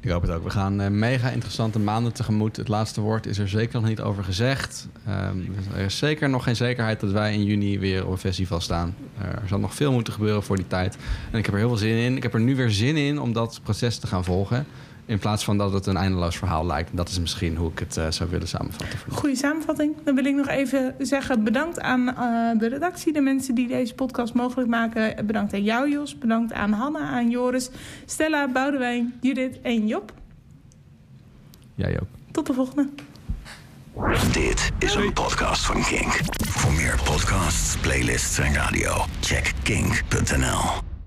Ik hoop het ook. We gaan eh, mega interessante maanden tegemoet. Het laatste woord is er zeker nog niet over gezegd. Ehm, er is zeker nog geen zekerheid dat wij in juni weer op een festival staan. er zal nog veel moeten gebeuren voor die tijd. En ik heb er heel veel zin in. Ik heb er nu weer zin in om dat proces te gaan volgen. In plaats van dat het een eindeloos verhaal lijkt. Dat is misschien hoe ik het eh, zou willen samenvatten. Goede samenvatting. Dan wil ik nog even zeggen bedankt aan eh, de redactie, de mensen die deze podcast mogelijk maken. Bedankt aan jou, Jos. Bedankt aan Hanna, aan Joris, Stella, Boudewijn, Judith en Job. Jij ook. Tot de volgende. Dit is een podcast van Kink. Voor meer podcasts, playlists en radio, check kink.nl.